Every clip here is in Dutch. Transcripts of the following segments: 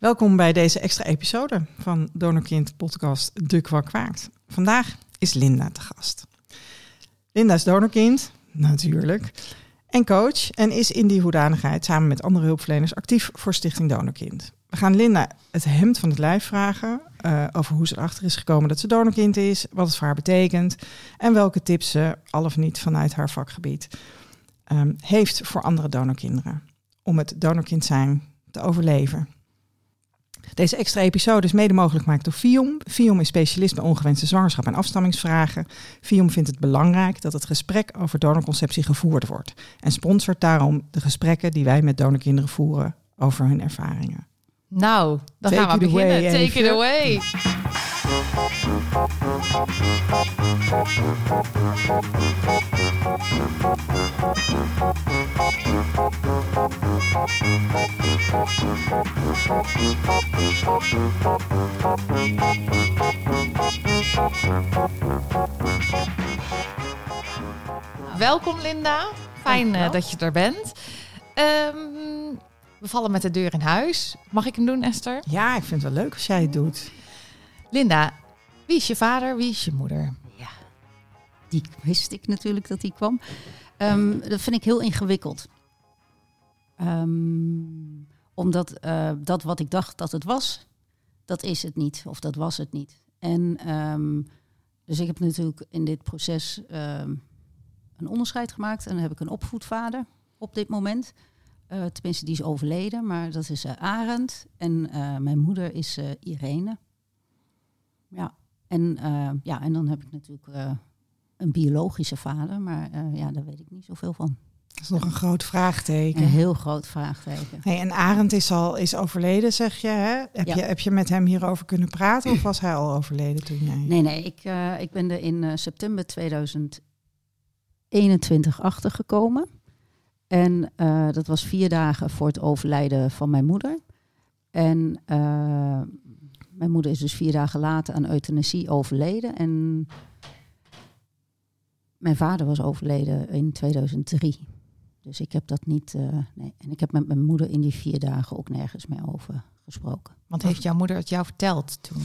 Welkom bij deze extra episode van Donorkind podcast De Kwak Waakt. Vandaag is Linda te gast. Linda is donorkind, natuurlijk, en coach en is in die hoedanigheid samen met andere hulpverleners actief voor Stichting Donorkind. We gaan Linda het hemd van het lijf vragen uh, over hoe ze erachter is gekomen dat ze donorkind is, wat het voor haar betekent en welke tips ze, al of niet vanuit haar vakgebied, um, heeft voor andere donorkinderen om het donorkind zijn te overleven. Deze extra episode is mede mogelijk gemaakt door FIOM. FIOM is specialist bij ongewenste zwangerschap en afstammingsvragen. FIOM vindt het belangrijk dat het gesprek over donorconceptie gevoerd wordt en sponsort daarom de gesprekken die wij met donorkinderen voeren over hun ervaringen. Nou, dan gaan we beginnen. Take it away. Welkom Linda. Fijn uh, dat je er bent. Um, we vallen met de deur in huis. Mag ik hem doen, Esther? Ja, ik vind het wel leuk als jij het doet. Linda, wie is je vader, wie is je moeder? Ja, die wist ik natuurlijk dat die kwam. Um, dat vind ik heel ingewikkeld. Um, omdat uh, dat wat ik dacht dat het was, dat is het niet. Of dat was het niet. En um, dus ik heb natuurlijk in dit proces een onderscheid gemaakt. En dan heb ik een opvoedvader op dit moment. Uh, tenminste, die is overleden, maar dat is uh, Arend. En mijn moeder is Irene. Ja, en, ja, en dan heb ik natuurlijk een biologische vader, maar ja, daar weet ik niet zoveel van. Dat is nog een groot vraagteken. Een heel groot vraagteken. Hey, en Arend is al is overleden, zeg je, hè? Heb, ja. je. heb je met hem hierover kunnen praten of was hij al overleden toen jij... Nee, nee, ik, ik ben er in september 2021 achtergekomen. En uh, dat was vier dagen voor het overlijden van mijn moeder. En mijn moeder is dus vier dagen later aan euthanasie overleden. En mijn vader was overleden in 2003. Dus ik heb dat niet. Uh, nee. En ik heb met mijn moeder in die vier dagen ook nergens meer over gesproken. Want heeft jouw moeder het jou verteld toen?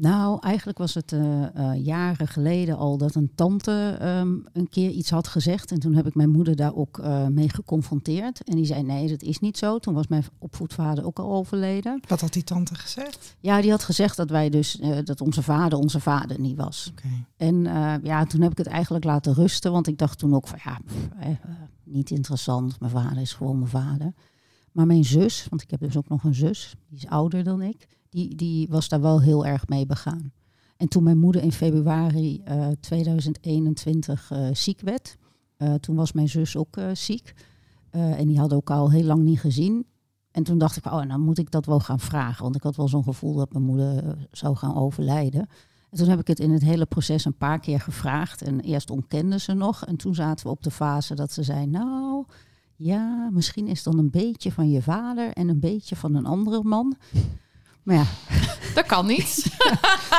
Nou, eigenlijk was het uh, uh, jaren geleden al dat een tante um, een keer iets had gezegd. En toen heb ik mijn moeder daar ook uh, mee geconfronteerd. En die zei: Nee, dat is niet zo. Toen was mijn opvoedvader ook al overleden. Wat had die tante gezegd? Ja, die had gezegd dat wij dus dat onze vader onze vader niet was. Okay. En ja, toen heb ik het eigenlijk laten rusten. Want ik dacht toen ook van ja, pff, niet interessant. Mijn vader is gewoon mijn vader. Maar mijn zus, want ik heb dus ook nog een zus, die is ouder dan ik die, die was daar wel heel erg mee begaan. En toen mijn moeder in februari uh, 2021 uh, ziek werd, uh, toen was mijn zus ook ziek. en die hadden elkaar al heel lang niet gezien. En toen dacht ik, oh, nou moet ik dat wel gaan vragen. Want ik had wel zo'n gevoel dat mijn moeder zou gaan overlijden. En toen heb ik het in het hele proces een paar keer gevraagd. En eerst ontkende ze nog. En toen zaten we op de fase dat ze zei, nou, ja, misschien is dan een beetje van je vader en een beetje van een andere man. Maar ja. Dat kan niet.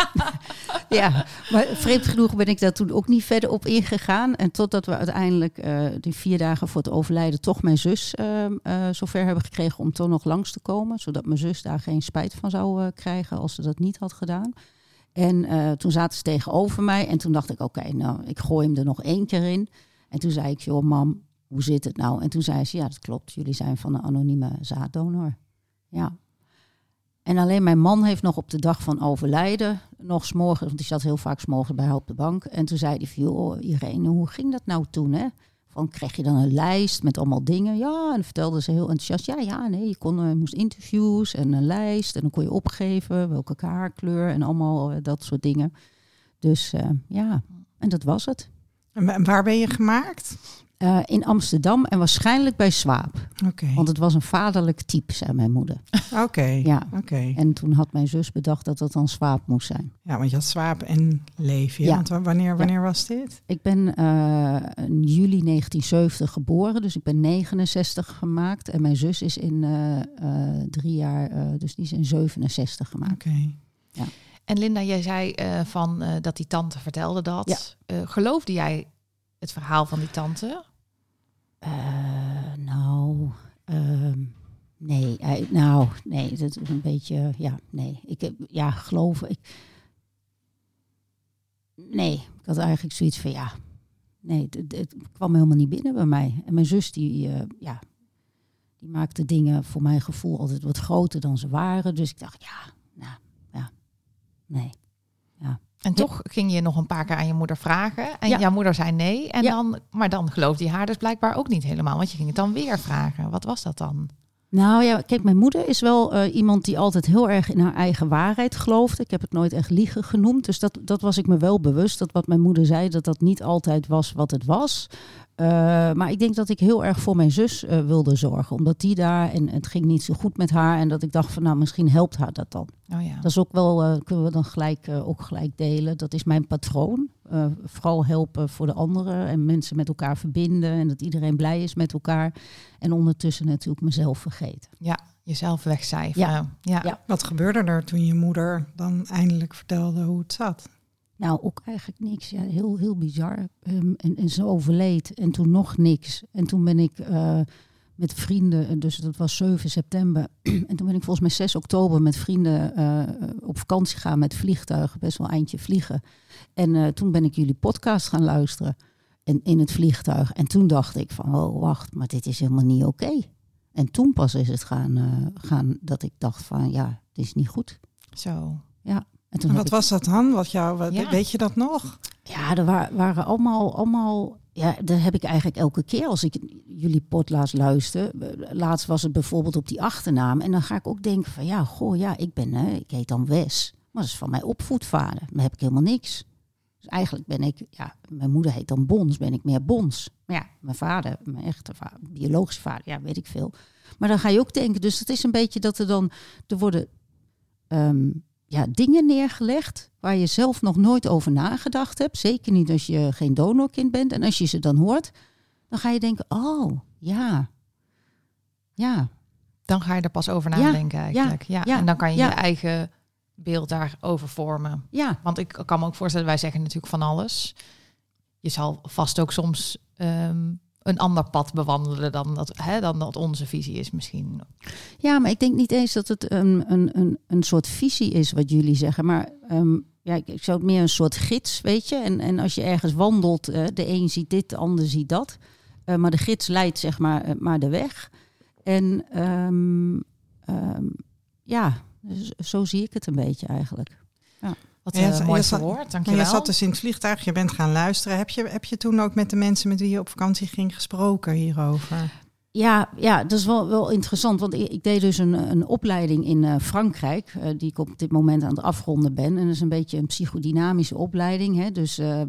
ja, maar vreemd genoeg ben ik daar toen ook niet verder op ingegaan. En totdat we uiteindelijk uh, die vier dagen voor het overlijden toch mijn zus uh, uh, zover hebben gekregen om toch nog langs te komen. Zodat mijn zus daar geen spijt van zou uh, krijgen als ze dat niet had gedaan. En toen zaten ze tegenover mij en toen dacht ik, oké, okay, nou, ik gooi hem er nog één keer in. En toen zei ik, joh mam, hoe zit het nou? En toen zei ze, ja, dat klopt, jullie zijn van een anonieme zaaddonor. Ja, en alleen mijn man heeft nog op de dag van overlijden, nog s'morgens, want die zat heel vaak s'morgens bij haar op de bank. En toen zei hij van, joh, Irene, hoe ging dat nou toen, hè? Van, kreeg je dan een lijst met allemaal dingen? Ja, en vertelde ze heel enthousiast, ja, ja, nee, je kon, uh, moest interviews en een lijst. En dan kon je opgeven welke haarkleur en allemaal uh, dat soort dingen. Dus uh, ja, en dat was het. En waar ben je gemaakt? Uh, in Amsterdam en waarschijnlijk bij Swaap. Okay. Want het was een vaderlijk type, zei mijn moeder. Oké. Okay. Ja. Okay. En toen had mijn zus bedacht dat dat dan Swaap moest zijn. Ja, want je had Swaap en Leefje. Ja. Want wanneer, wanneer ja. was dit? Ik ben uh, in juli 1970 geboren, dus ik ben 69 gemaakt. En mijn zus is in uh, drie jaar, dus die is in 67 gemaakt. Oké. Ja. En Linda, jij zei van dat die tante vertelde dat. geloofde jij het verhaal van die tante? Uh, nou, uh, Nee, nou, nee, dat is een beetje, ja, nee. Ik heb, ja, geloven. Ik, nee, ik had eigenlijk zoiets van, ja, nee, het, kwam helemaal niet binnen bij mij. En mijn zus, die, uh, ja, die maakte dingen voor mijn gevoel altijd wat groter dan ze waren. Dus ik dacht, ja, nou, ja, nee. Ja. En toch ging je nog een paar keer aan je moeder vragen. En jouw moeder zei nee. En dan, maar dan geloofde je haar dus blijkbaar ook niet helemaal. Want je ging het dan weer vragen. Wat was dat dan? Nou ja, kijk, mijn moeder is wel uh, iemand die altijd heel erg in haar eigen waarheid geloofde. Ik heb het nooit echt liegen genoemd. Dus dat, dat was ik me wel bewust. Dat wat mijn moeder zei, dat dat niet altijd was wat het was. Uh, maar ik denk dat ik heel erg voor mijn zus uh, wilde zorgen. Omdat die daar, en het ging niet zo goed met haar. En dat ik dacht van nou, misschien helpt haar dat dan. Oh ja. Dat is ook wel, kunnen we dan gelijk, ook gelijk delen. Dat is mijn patroon. Vooral helpen voor de anderen en mensen met elkaar verbinden. En dat iedereen blij is met elkaar. En ondertussen natuurlijk mezelf vergeten. Ja, jezelf wegcijferen. Ja. Ja. ja. Wat gebeurde er toen je moeder dan eindelijk vertelde hoe het zat? Nou, ook eigenlijk niks. Ja, heel, heel bizar. Um, en, en ze overleed en toen nog niks. En toen ben ik uh, met vrienden, dus dat was 7 september. en toen ben ik volgens mij 6 oktober met vrienden uh, op vakantie gaan met vliegtuigen. Best wel een eindje vliegen. En uh, toen ben ik jullie podcast gaan luisteren en in het vliegtuig. En toen dacht ik van, oh wacht, maar dit is helemaal niet oké. En toen pas is het gaan, uh, gaan dat ik dacht van, ja, dit is niet goed. Zo. Ja. En, toen wat was dat dan? Wat jou, wat, ja. Weet je dat nog? Ja, er waren allemaal, allemaal ja, dat heb ik eigenlijk elke keer als ik jullie podcast luister. Laatst was het bijvoorbeeld op die achternaam. En dan ga ik ook denken van ja, goh, ja, ik ben, hè, ik heet dan Wes. Maar dat is van mijn opvoedvader. Dan heb ik helemaal niks. Dus eigenlijk ben ik, ja, mijn moeder heet dan Bons, ben ik meer Bons. Maar ja, mijn vader, mijn echte vader, biologische vader, ja, weet ik veel. Maar dan ga je ook denken, dus het is een beetje dat er dan, er worden um, ja, dingen neergelegd waar je zelf nog nooit over nagedacht hebt. Zeker niet als je geen donorkind bent. En als je ze dan hoort, dan ga je denken, oh, ja, ja. Dan ga je er pas over nadenken eigenlijk. Ja, ja. En dan kan je je eigen beeld daarover vormen. Ja. Want ik kan me ook voorstellen, wij zeggen natuurlijk van alles. Je zal vast ook soms ehm, een ander pad bewandelen dan dat, hè, dan dat onze visie is misschien. Ja, maar ik denk niet eens dat het een, een, een, een soort visie is wat jullie zeggen. Maar um, ja, ik, zou het meer een soort gids, weet je. En, en als je ergens wandelt, uh, de een ziet dit, de ander ziet dat. Uh, maar de gids leidt zeg maar, uh, maar de weg. En um, um, ja, dus zo zie ik het een beetje eigenlijk. Ja. Wat een mooi woord, dankjewel. Je zat dus in het vliegtuig, je bent gaan luisteren. Heb je, heb je toen ook met de mensen met wie je op vakantie ging gesproken hierover? Ja, ja, dat is wel, wel interessant. Want ik, ik deed dus een, een opleiding in uh, Frankrijk, uh, die ik op dit moment aan het afronden ben. En dat is een beetje een psychodynamische opleiding. Hè? Dus uh,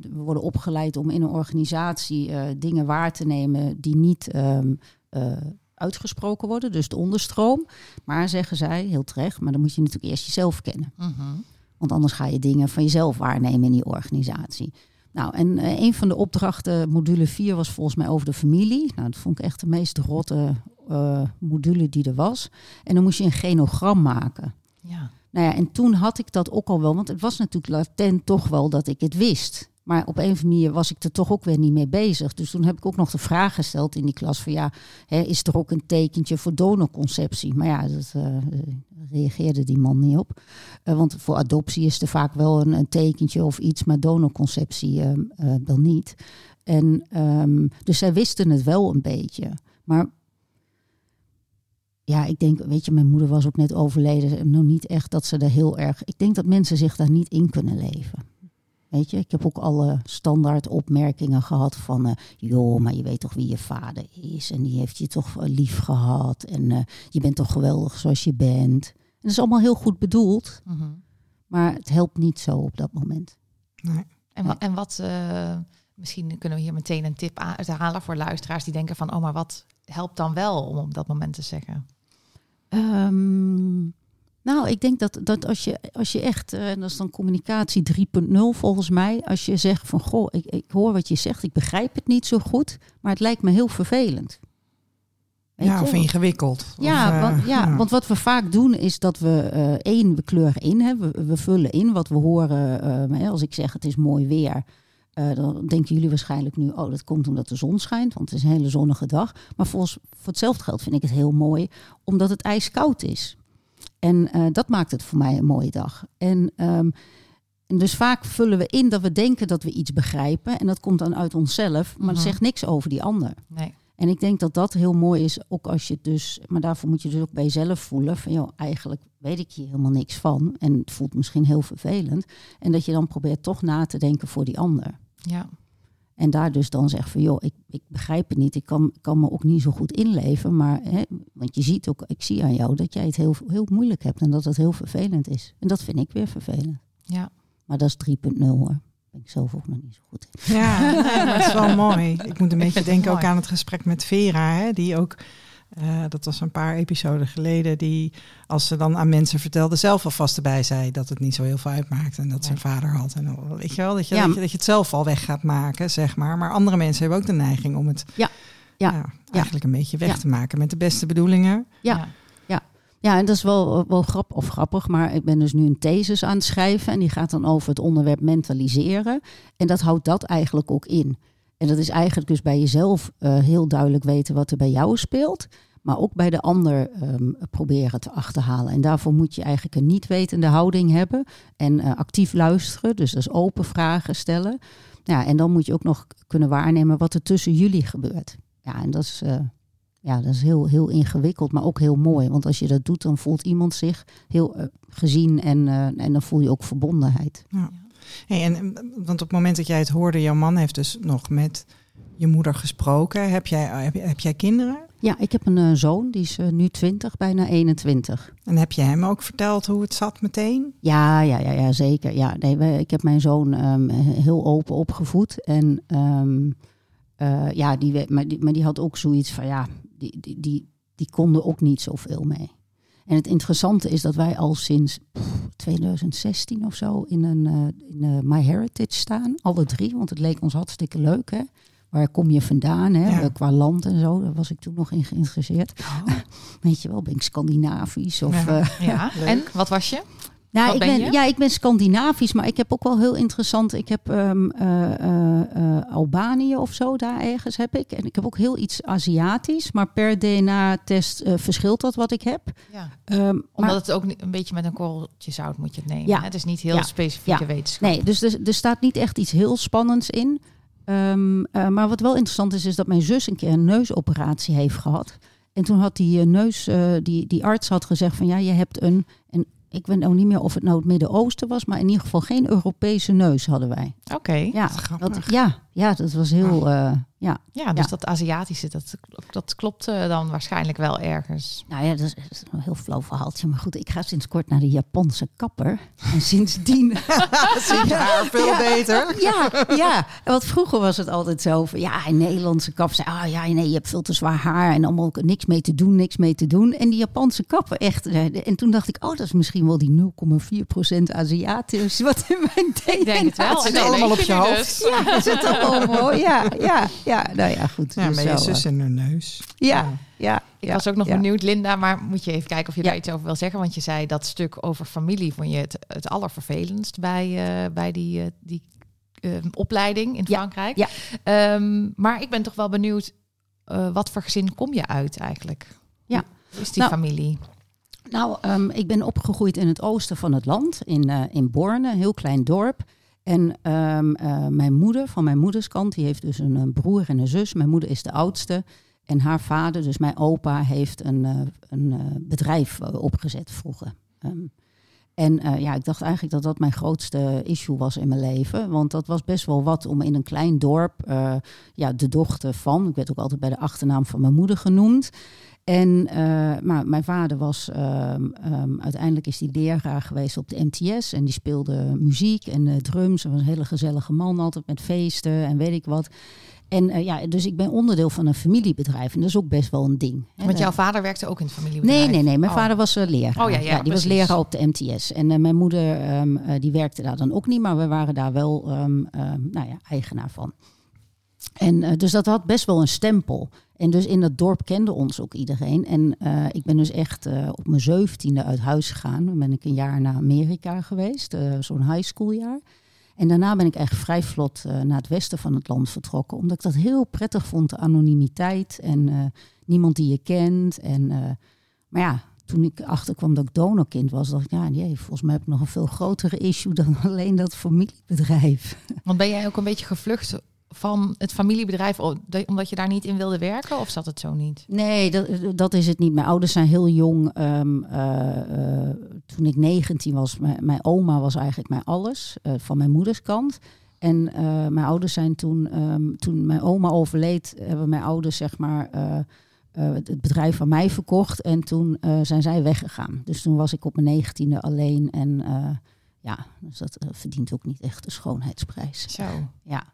we worden opgeleid om in een organisatie dingen waar te nemen die niet ehm, uitgesproken worden, dus de onderstroom. Maar zeggen zij, heel terecht, maar dan moet je natuurlijk eerst jezelf kennen. Uh -huh. Want anders ga je dingen van jezelf waarnemen in die organisatie. Nou, en uh, een van de opdrachten, module 4, was volgens mij over de familie. Nou, dat vond ik echt de meest rotte uh, module die er was. En dan moest je een genogram maken. Ja. Nou ja, en toen had ik dat ook al wel, want het was natuurlijk latent toch wel dat ik het wist. Maar op een of manier was ik er toch ook weer niet mee bezig. Dus toen heb ik ook nog de vraag gesteld in die klas van ja, hè, is er ook een tekentje voor donorconceptie? Maar ja, dat uh, reageerde die man niet op. Uh, want voor adoptie is er vaak wel een, een tekentje of iets, maar donorconceptie uh, wel niet. En um, dus zij wisten het wel een beetje. Maar ja, ik denk, weet je, mijn moeder was ook net overleden. Nog niet echt dat ze er heel erg. Ik denk dat mensen zich daar niet in kunnen leven. Weet je, ik heb ook alle standaard opmerkingen gehad van, uh, joh, maar je weet toch wie je vader is en die heeft je toch lief gehad en uh, je bent toch geweldig zoals je bent. En dat is allemaal heel goed bedoeld, -huh. maar het helpt niet zo op dat moment. Nee. En, en wat, uh, misschien kunnen we hier meteen een tip uithalen voor luisteraars die denken van, oh, maar wat helpt dan wel om op dat moment te zeggen? Um, nou, ik denk dat, dat als, je, als je echt, uh, en dat is dan communicatie 3.0 volgens mij, als je zegt van goh, ik, ik hoor wat je zegt, ik begrijp het niet zo goed, maar het lijkt me heel vervelend. Weet ja, je? of ingewikkeld. Ja, of, uh, want, ja, ja, want wat we vaak doen is dat we uh, één, we kleuren in, hè, we, we, vullen in wat we horen. als ik zeg het is mooi weer, Eh, dan denken jullie waarschijnlijk nu, oh, dat komt omdat de zon schijnt, want het is een hele zonnige dag. Maar volgens, voor hetzelfde geld vind ik het heel mooi, omdat het ijskoud is. En eh, dat maakt het voor mij een mooie dag. En, ehm, en dus vaak vullen we in dat we denken dat we iets begrijpen. En dat komt dan uit onszelf, maar dat Mhm. zegt niks over die ander. Nee. En ik denk dat dat heel mooi is, ook als je het dus, maar daarvoor moet je dus ook bij jezelf voelen van, joh, eigenlijk weet ik hier helemaal niks van en het voelt misschien heel vervelend. En dat je dan probeert toch na te denken voor die ander. Ja. En daar dus dan zegt van, joh, ik, ik begrijp het niet, ik kan, kan me ook niet zo goed inleven, maar, hè, want je ziet ook, ik zie aan jou dat jij het heel, heel moeilijk hebt en dat het heel vervelend is. En dat vind ik weer vervelend. Ja. Maar dat is 3.0 hoor. Ben ik zelf ook nog niet zo goed in. Ja, nee, maar het is wel mooi. Ik moet een beetje denken ook aan het gesprek met Vera, hè, die ook, eh, dat was een paar episoden geleden, die als ze dan aan mensen vertelde, zelf alvast erbij zei dat het niet zo heel veel uitmaakt en dat ze een vader had. En weet je wel, dat je, Ja. dat je, dat je het zelf al weg gaat maken, zeg maar. Maar andere mensen hebben ook de neiging om het Ja. Ja. eigenlijk een beetje weg Ja. te maken met de beste bedoelingen. Ja. Ja, en dat is wel, wel grap, of grappig, maar ik ben dus nu een thesis aan het schrijven en die gaat dan over het onderwerp mentaliseren. En dat houdt dat eigenlijk ook in. En dat is eigenlijk dus bij jezelf eh, heel duidelijk weten wat er bij jou speelt, maar ook bij de ander ehm, proberen te achterhalen. En daarvoor moet je eigenlijk een niet wetende houding hebben en eh, actief luisteren, dus dat is open vragen stellen. Ja, en dan moet je ook nog kunnen waarnemen wat er tussen jullie gebeurt. Ja, en dat is, eh, ja, dat is heel, heel ingewikkeld, maar ook heel mooi. Want als je dat doet, dan voelt iemand zich heel gezien en, eh, en dan voel je ook verbondenheid. Hey, en, want op het moment dat jij het hoorde, jouw man heeft dus nog met je moeder gesproken. Heb jij, heb, heb jij kinderen? Ja, ik heb een eh, zoon, die is eh, nu 20, bijna 21. En heb je hem ook verteld hoe het zat meteen? Ja, ja, ja, ja zeker. Ja, nee, ik heb mijn zoon ehm, heel open opgevoed. En ehm, eh, ja, die, maar, die, maar die had ook zoiets van, ja, die, die, die, die konden ook niet zoveel mee. En het interessante is dat wij al sinds pff, 2016 of zo in een eh, in eh, My Heritage staan. Alle drie, want het leek ons hartstikke leuk, hè. Waar kom je vandaan, hè? Ja. Eh, Qua land en zo. Daar was ik toen nog in geïnteresseerd. Weet je wel, ben ik Scandinavisch of... Ja. eh. En wat was je? Nou, ik ben ja, ik ben Scandinavisch, maar ik heb ook wel heel interessant. Ik heb ehm, eh, eh, eh, Albanië of zo, daar ergens heb ik. En ik heb ook heel iets Aziatisch, maar per DNA-test verschilt dat wat ik heb. Ja. Ehm, Omdat maar, het ook een beetje met een korreltje zout moet je het nemen. Ja. hè? Het is niet heel Ja. specifieke wetenschap. nee, dus er, er staat niet echt iets heel spannends in. Ehm, eh, maar wat wel interessant is, is dat mijn zus een keer een neusoperatie heeft gehad. En toen had die neus, die, die arts had gezegd van ja, je hebt een, en ik weet nou niet meer of het nou het Midden-Oosten was, maar in ieder geval geen Europese neus hadden wij. Oké. Ja, dat, ja, ja, dat was heel. Ja. Ja, dus Ja. dat Aziatische, dat, dat klopt eh, dan waarschijnlijk wel ergens. Nou ja, dat is, dat is een heel flauw verhaaltje. Maar goed, ik ga sinds kort naar de Japanse kapper. En sindsdien. Zit je haar veel beter? ja, ja. Want vroeger was het altijd zo van. Ja, een Nederlandse kapper zei. Ah ja, nee, je hebt veel te zwaar haar. En allemaal niks mee te doen, niks mee te doen. En die Japanse kapper echt. eh, En toen dacht ik, oh, dat is misschien wel die 0,4% Aziatisch. Wat in mijn DNA Ik denk het wel. Het zit allemaal op je hoofd. dus. Ja, het allemaal. Ja, ja, ja. Nou ja, goed. Ja, met je zus in haar neus. eh, Ja, ja. Ik ja, was ook nog ja. benieuwd, Linda, maar moet je even kijken of je Ja. daar iets over wil zeggen? Want je zei dat stuk over familie vond je het, het allervervelendst bij, eh, bij die, eh, die eh, opleiding in Ja. Frankrijk. Ja. Ehm, maar ik ben toch wel benieuwd, eh, wat voor gezin kom je uit eigenlijk? Ja. Hoe is die Nou, familie? Nou, ehm, ik ben opgegroeid in het oosten van het land, in, eh, in Borne, een heel klein dorp. En eh, mijn moeder, van mijn moeders kant, die heeft dus een, broer en een zus. Mijn moeder is de oudste. En haar vader, dus mijn opa, heeft een, eh, een eh, bedrijf opgezet vroeger. Ehm, en ja, ik dacht eigenlijk dat dat mijn grootste issue was in mijn leven. Want dat was best wel wat om in een klein dorp, ja, de dochter van, ik werd ook altijd bij de achternaam van mijn moeder genoemd. En eh, maar mijn vader was ehm, ehm, uiteindelijk is hij leraar geweest op de MTS en die speelde muziek en eh, drums. Hij was een hele gezellige man, altijd met feesten en weet ik wat. En eh, ja, dus ik ben onderdeel van een familiebedrijf en dat is ook best wel een ding. hè. Want jouw vader werkte ook in het familiebedrijf. Nee, nee, nee. Mijn Oh. vader was eh, leraar. Oh, ja, ja, die was leraar op de MTS. En mijn moeder, ehm, eh, die werkte daar dan ook niet, maar we waren daar wel nou ja, eigenaar van. En dus dat had best wel een stempel. En dus in dat dorp kende ons ook iedereen. En eh, ik ben dus echt eh, op mijn zeventiende uit huis gegaan. Dan ben ik een jaar naar Amerika geweest, eh, zo'n high school jaar. En daarna ben ik eigenlijk vrij vlot naar het westen van het land vertrokken. Omdat ik dat heel prettig vond, de anonimiteit en niemand die je kent. En, maar ja, toen ik achterkwam dat ik donorkind was, dacht ik, ja, nee, volgens mij heb ik nog een veel grotere issue dan alleen dat familiebedrijf. Want ben jij ook een beetje gevlucht van het familiebedrijf omdat je daar niet in wilde werken? Of zat het zo niet? Nee, dat, dat is het niet. Mijn ouders zijn heel jong. Ehm, eh, eh, toen ik 19 was, mijn, mijn oma was eigenlijk mijn alles, eh, van mijn moeders kant. En mijn ouders zijn toen, ehm, toen mijn oma overleed, hebben mijn ouders zeg maar het bedrijf van mij verkocht. En toen zijn zij weggegaan. Dus toen was ik op mijn negentiende alleen. En ja, dus dat verdient ook niet echt de schoonheidsprijs. Zo. Ja.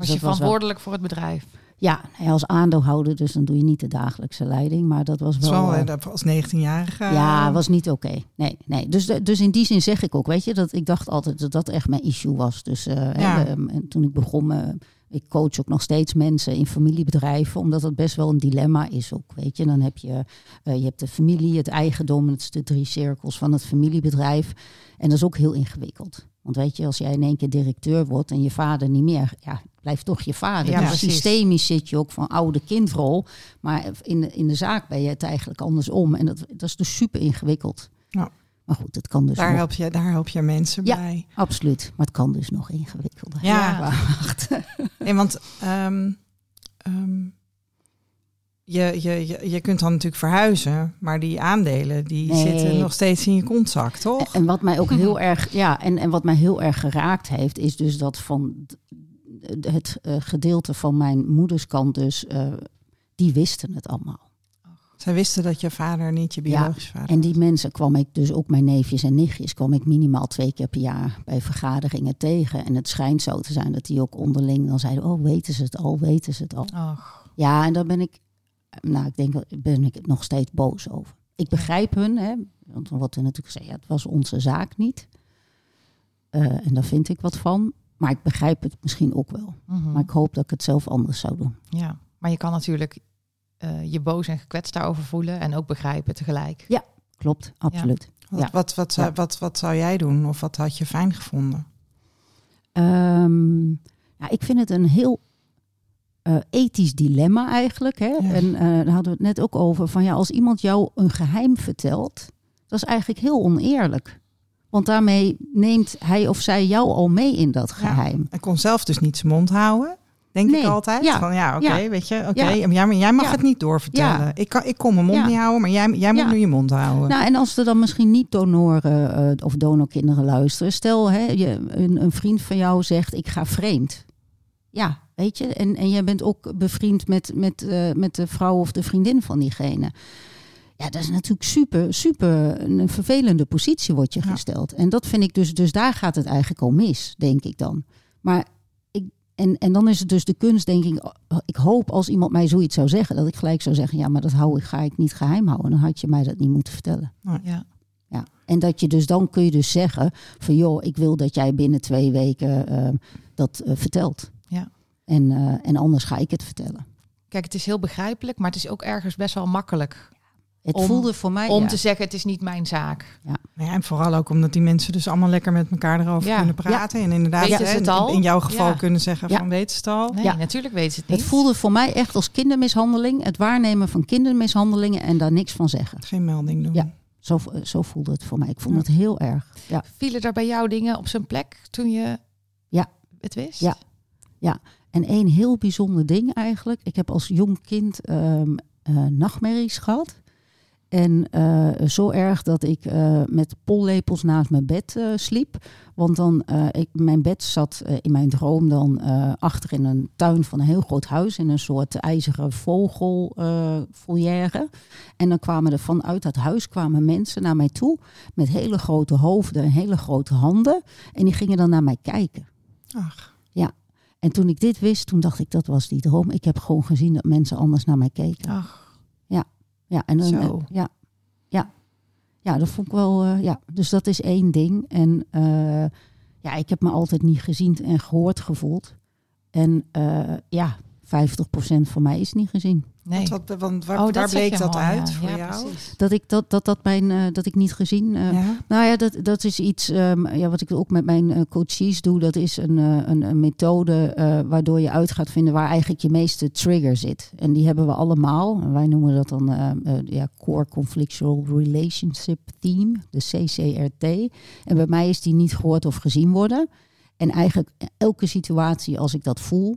Was dat je was wel- verantwoordelijk voor het bedrijf? Ja, als aandeelhouder, dus dan doe je niet de dagelijkse leiding. Maar dat was wel... wel eh, eh, dat als 19-jarige. ja, was niet oké. Nee, nee. Dus, dus in die zin zeg ik ook, weet je, dat ik dacht altijd dat dat echt mijn issue was. Dus eh, Ja. en toen ik begon, eh, ik coach ook nog steeds mensen in familiebedrijven, omdat dat best wel een dilemma is ook, weet je. Dan heb je, eh, je hebt de familie, het eigendom, het is de drie cirkels van het familiebedrijf. En dat is ook heel ingewikkeld. Want weet je, als jij in één keer directeur wordt en je vader niet meer, ja, blijft toch je vader. Ja, dus precies. systemisch zit je ook van oude kindrol. Maar in de, in de zaak ben je het eigenlijk andersom. En dat, dat is dus super ingewikkeld. Ja. Maar goed, het kan dus Daar nog, help, je, daar help je mensen Ja. bij. absoluut. Maar het kan dus nog ingewikkelder. Ja. Wacht. Nee, want ehm, ehm, je, je, je, je kunt dan natuurlijk verhuizen, maar die aandelen die Nee. zitten nog steeds in je kontzak, toch? En wat mij ook heel erg, ja, en, en wat mij heel erg geraakt heeft, is dus dat van het eh, gedeelte van mijn moederskant, dus eh, die wisten het allemaal. Zij wisten dat je vader niet je Ja, biologische vader En die mensen kwam ik dus ook mijn neefjes en nichtjes kwam ik minimaal twee keer per jaar bij vergaderingen tegen. En het schijnt zo te zijn dat die ook onderling dan zeiden: Oh, weten ze het al, weten ze het al. Ach, Ja, en daar ben ik, nou, ik denk, ben ik nog steeds boos over. Ik begrijp hun, hè, want wat er natuurlijk zei, ja, het was onze zaak niet. Eh, en daar vind ik wat van. Maar ik begrijp het misschien ook wel. mhm. Maar ik hoop dat ik het zelf anders zou doen. Ja, maar je kan natuurlijk eh, je boos en gekwetst daarover voelen en ook begrijpen tegelijk. Klopt, absoluut. Wat, Ja. wat, wat, zou, Ja. wat, wat zou jij doen? Of wat had je fijn gevonden? Ehm, ja, ik vind het een heel eh, ethisch dilemma eigenlijk. Hè? Ja. En eh, daar hadden we het net ook over. Van ja, als iemand jou een geheim vertelt, dat is eigenlijk heel oneerlijk. Want daarmee neemt hij of zij jou al mee in dat geheim. Hij kon zelf dus niet zijn mond houden. Denk Nee, ik altijd. ja, Van ja, oké, ja. weet je, oké. Ja. Jij, maar jij mag Ja. het niet doorvertellen. Ja. Ik, kan, ik kon mijn mond Ja. niet houden, maar jij, jij moet Ja. nu je mond houden. Nou, en als er dan misschien niet donoren eh, of donorkinderen luisteren. Stel, hè, je, een, een vriend van jou zegt, ik ga vreemd. Ja, weet je. En, en jij bent ook bevriend met, met, eh, met de vrouw of de vriendin van diegene. Ja, dat is natuurlijk super, super een vervelende positie wordt je Ja. gesteld. En dat vind ik dus, dus daar gaat het eigenlijk al mis, denk ik dan. Maar ik, en, en dan is het dus de kunst, denk ik, ik hoop als iemand mij zoiets zou zeggen, dat ik gelijk zou zeggen, ja, maar dat hou ik, ga ik niet geheim houden. Dan had je mij dat niet moeten vertellen. Ja. Ja. En dat je dus dan kun je dus zeggen van joh, ik wil dat jij binnen twee weken eh, dat eh, vertelt. Ja. En, eh, en anders ga ik het vertellen. Kijk, het is heel begrijpelijk, maar het is ook ergens best wel makkelijk Het Om- voelde voor mij. om ja. te zeggen: het is niet mijn zaak. Nou ja, en vooral ook omdat die mensen dus allemaal lekker met elkaar erover Ja. kunnen praten. En inderdaad, hè, het in- al? in jouw geval Ja. kunnen zeggen Ja. van weet ze het al. Nee, Ja. natuurlijk weten ze het niet. Het voelde voor mij echt als kindermishandeling. Het waarnemen van kindermishandelingen en daar niks van zeggen. Geen melding doen. Ja. Zo, zo voelde het voor mij. Ik vond Ja. het heel erg. Ja. Vielen er bij jou dingen op zijn plek toen je Ja. het wist? Ja. En één heel bijzonder ding eigenlijk. Ik heb als jong kind ehm, eh, nachtmerries gehad. En eh, zo erg dat ik eh, met pollepels naast mijn bed eh, sliep. Want dan, ik, mijn bed zat in mijn droom dan achter in een tuin van een heel groot huis. In een soort ijzeren vogelvolière. en dan kwamen er vanuit dat huis kwamen mensen naar mij toe. Met hele grote hoofden en hele grote handen. En die gingen dan naar mij kijken. Ach, En toen ik dit wist, toen dacht ik dat was die droom. Ik heb gewoon gezien dat mensen anders naar mij keken. Ach, Ja, en dan, Zo. eh, ja, ja, ja, dat vond ik wel. eh, ja, dus dat is één ding. En eh, ja, ik heb me altijd niet gezien en gehoord gevoeld. En ja, 50% van mij is niet gezien. Nee. Want, wat, want waar, Oh, dat waar bleek je dat uit ja. voor Ja, jou? precies. Dat ik dat, dat, dat, mijn, eh, dat ik niet gezien. eh, Ja? Nou ja, dat, dat is iets ehm, ja, wat ik ook met mijn eh, coaches doe. Dat is een, eh, een, een methode eh, waardoor je uit gaat vinden waar eigenlijk je meeste trigger zit. En die hebben we allemaal. En wij noemen dat dan ja, Core Conflictual Relationship Theme, de CCRT. En bij mij is die niet gehoord of gezien worden. En eigenlijk elke situatie als ik dat voel,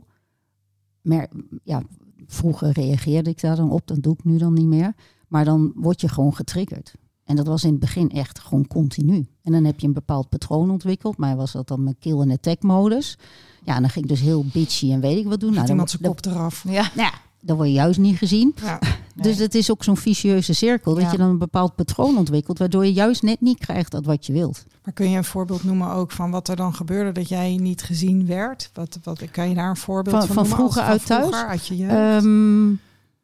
mer ja, vroeger reageerde ik daar dan op, dat doe ik nu dan niet meer. Maar dan word je gewoon getriggerd. En dat was in het begin echt gewoon continu. En dan heb je een bepaald patroon ontwikkeld. Mij was dat dan mijn kill en attack modus. Ja, en dan ging ik dus heel bitchy en weet ik wat doen. Nou, dan, iemand zijn kop eraf? Ja. nou ja, dan word je juist niet gezien. Ja. Dus het is ook zo'n vicieuze cirkel. Ja. Dat je dan een bepaald patroon ontwikkelt. Waardoor je juist net niet krijgt dat wat je wilt. Maar kun je een voorbeeld noemen ook van wat er dan gebeurde dat jij niet gezien werd? Wat, wat, kan je daar een voorbeeld Van- van, van vroeger Als- uit van thuis? vroeger, uit je jeugd? Ehm,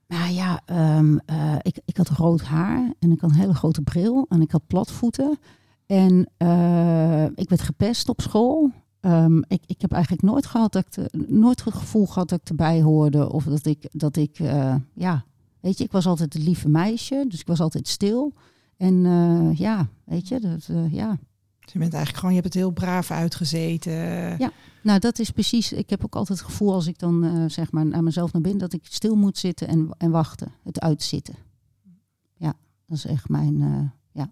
nou ja, ehm, eh, ik, ik had rood haar en ik had een hele grote bril en ik had platvoeten. En eh, ik werd gepest op school. Ehm, ik, ik heb eigenlijk nooit gehad dat ik te- nooit het gevoel gehad dat ik erbij hoorde. Of dat ik, dat ik eh, ja, weet je, ik was altijd het lieve meisje. Dus ik was altijd stil. En eh, ja, weet je, dat, eh, ja. Dus je bent eigenlijk gewoon, je hebt het heel braaf uitgezeten. Ja. Nou, dat is precies. Ik heb ook altijd het gevoel als ik dan eh, zeg maar naar mezelf naar binnen, dat ik stil moet zitten en, en wachten. Het uitzitten. Ja, dat is echt mijn. eh, ja.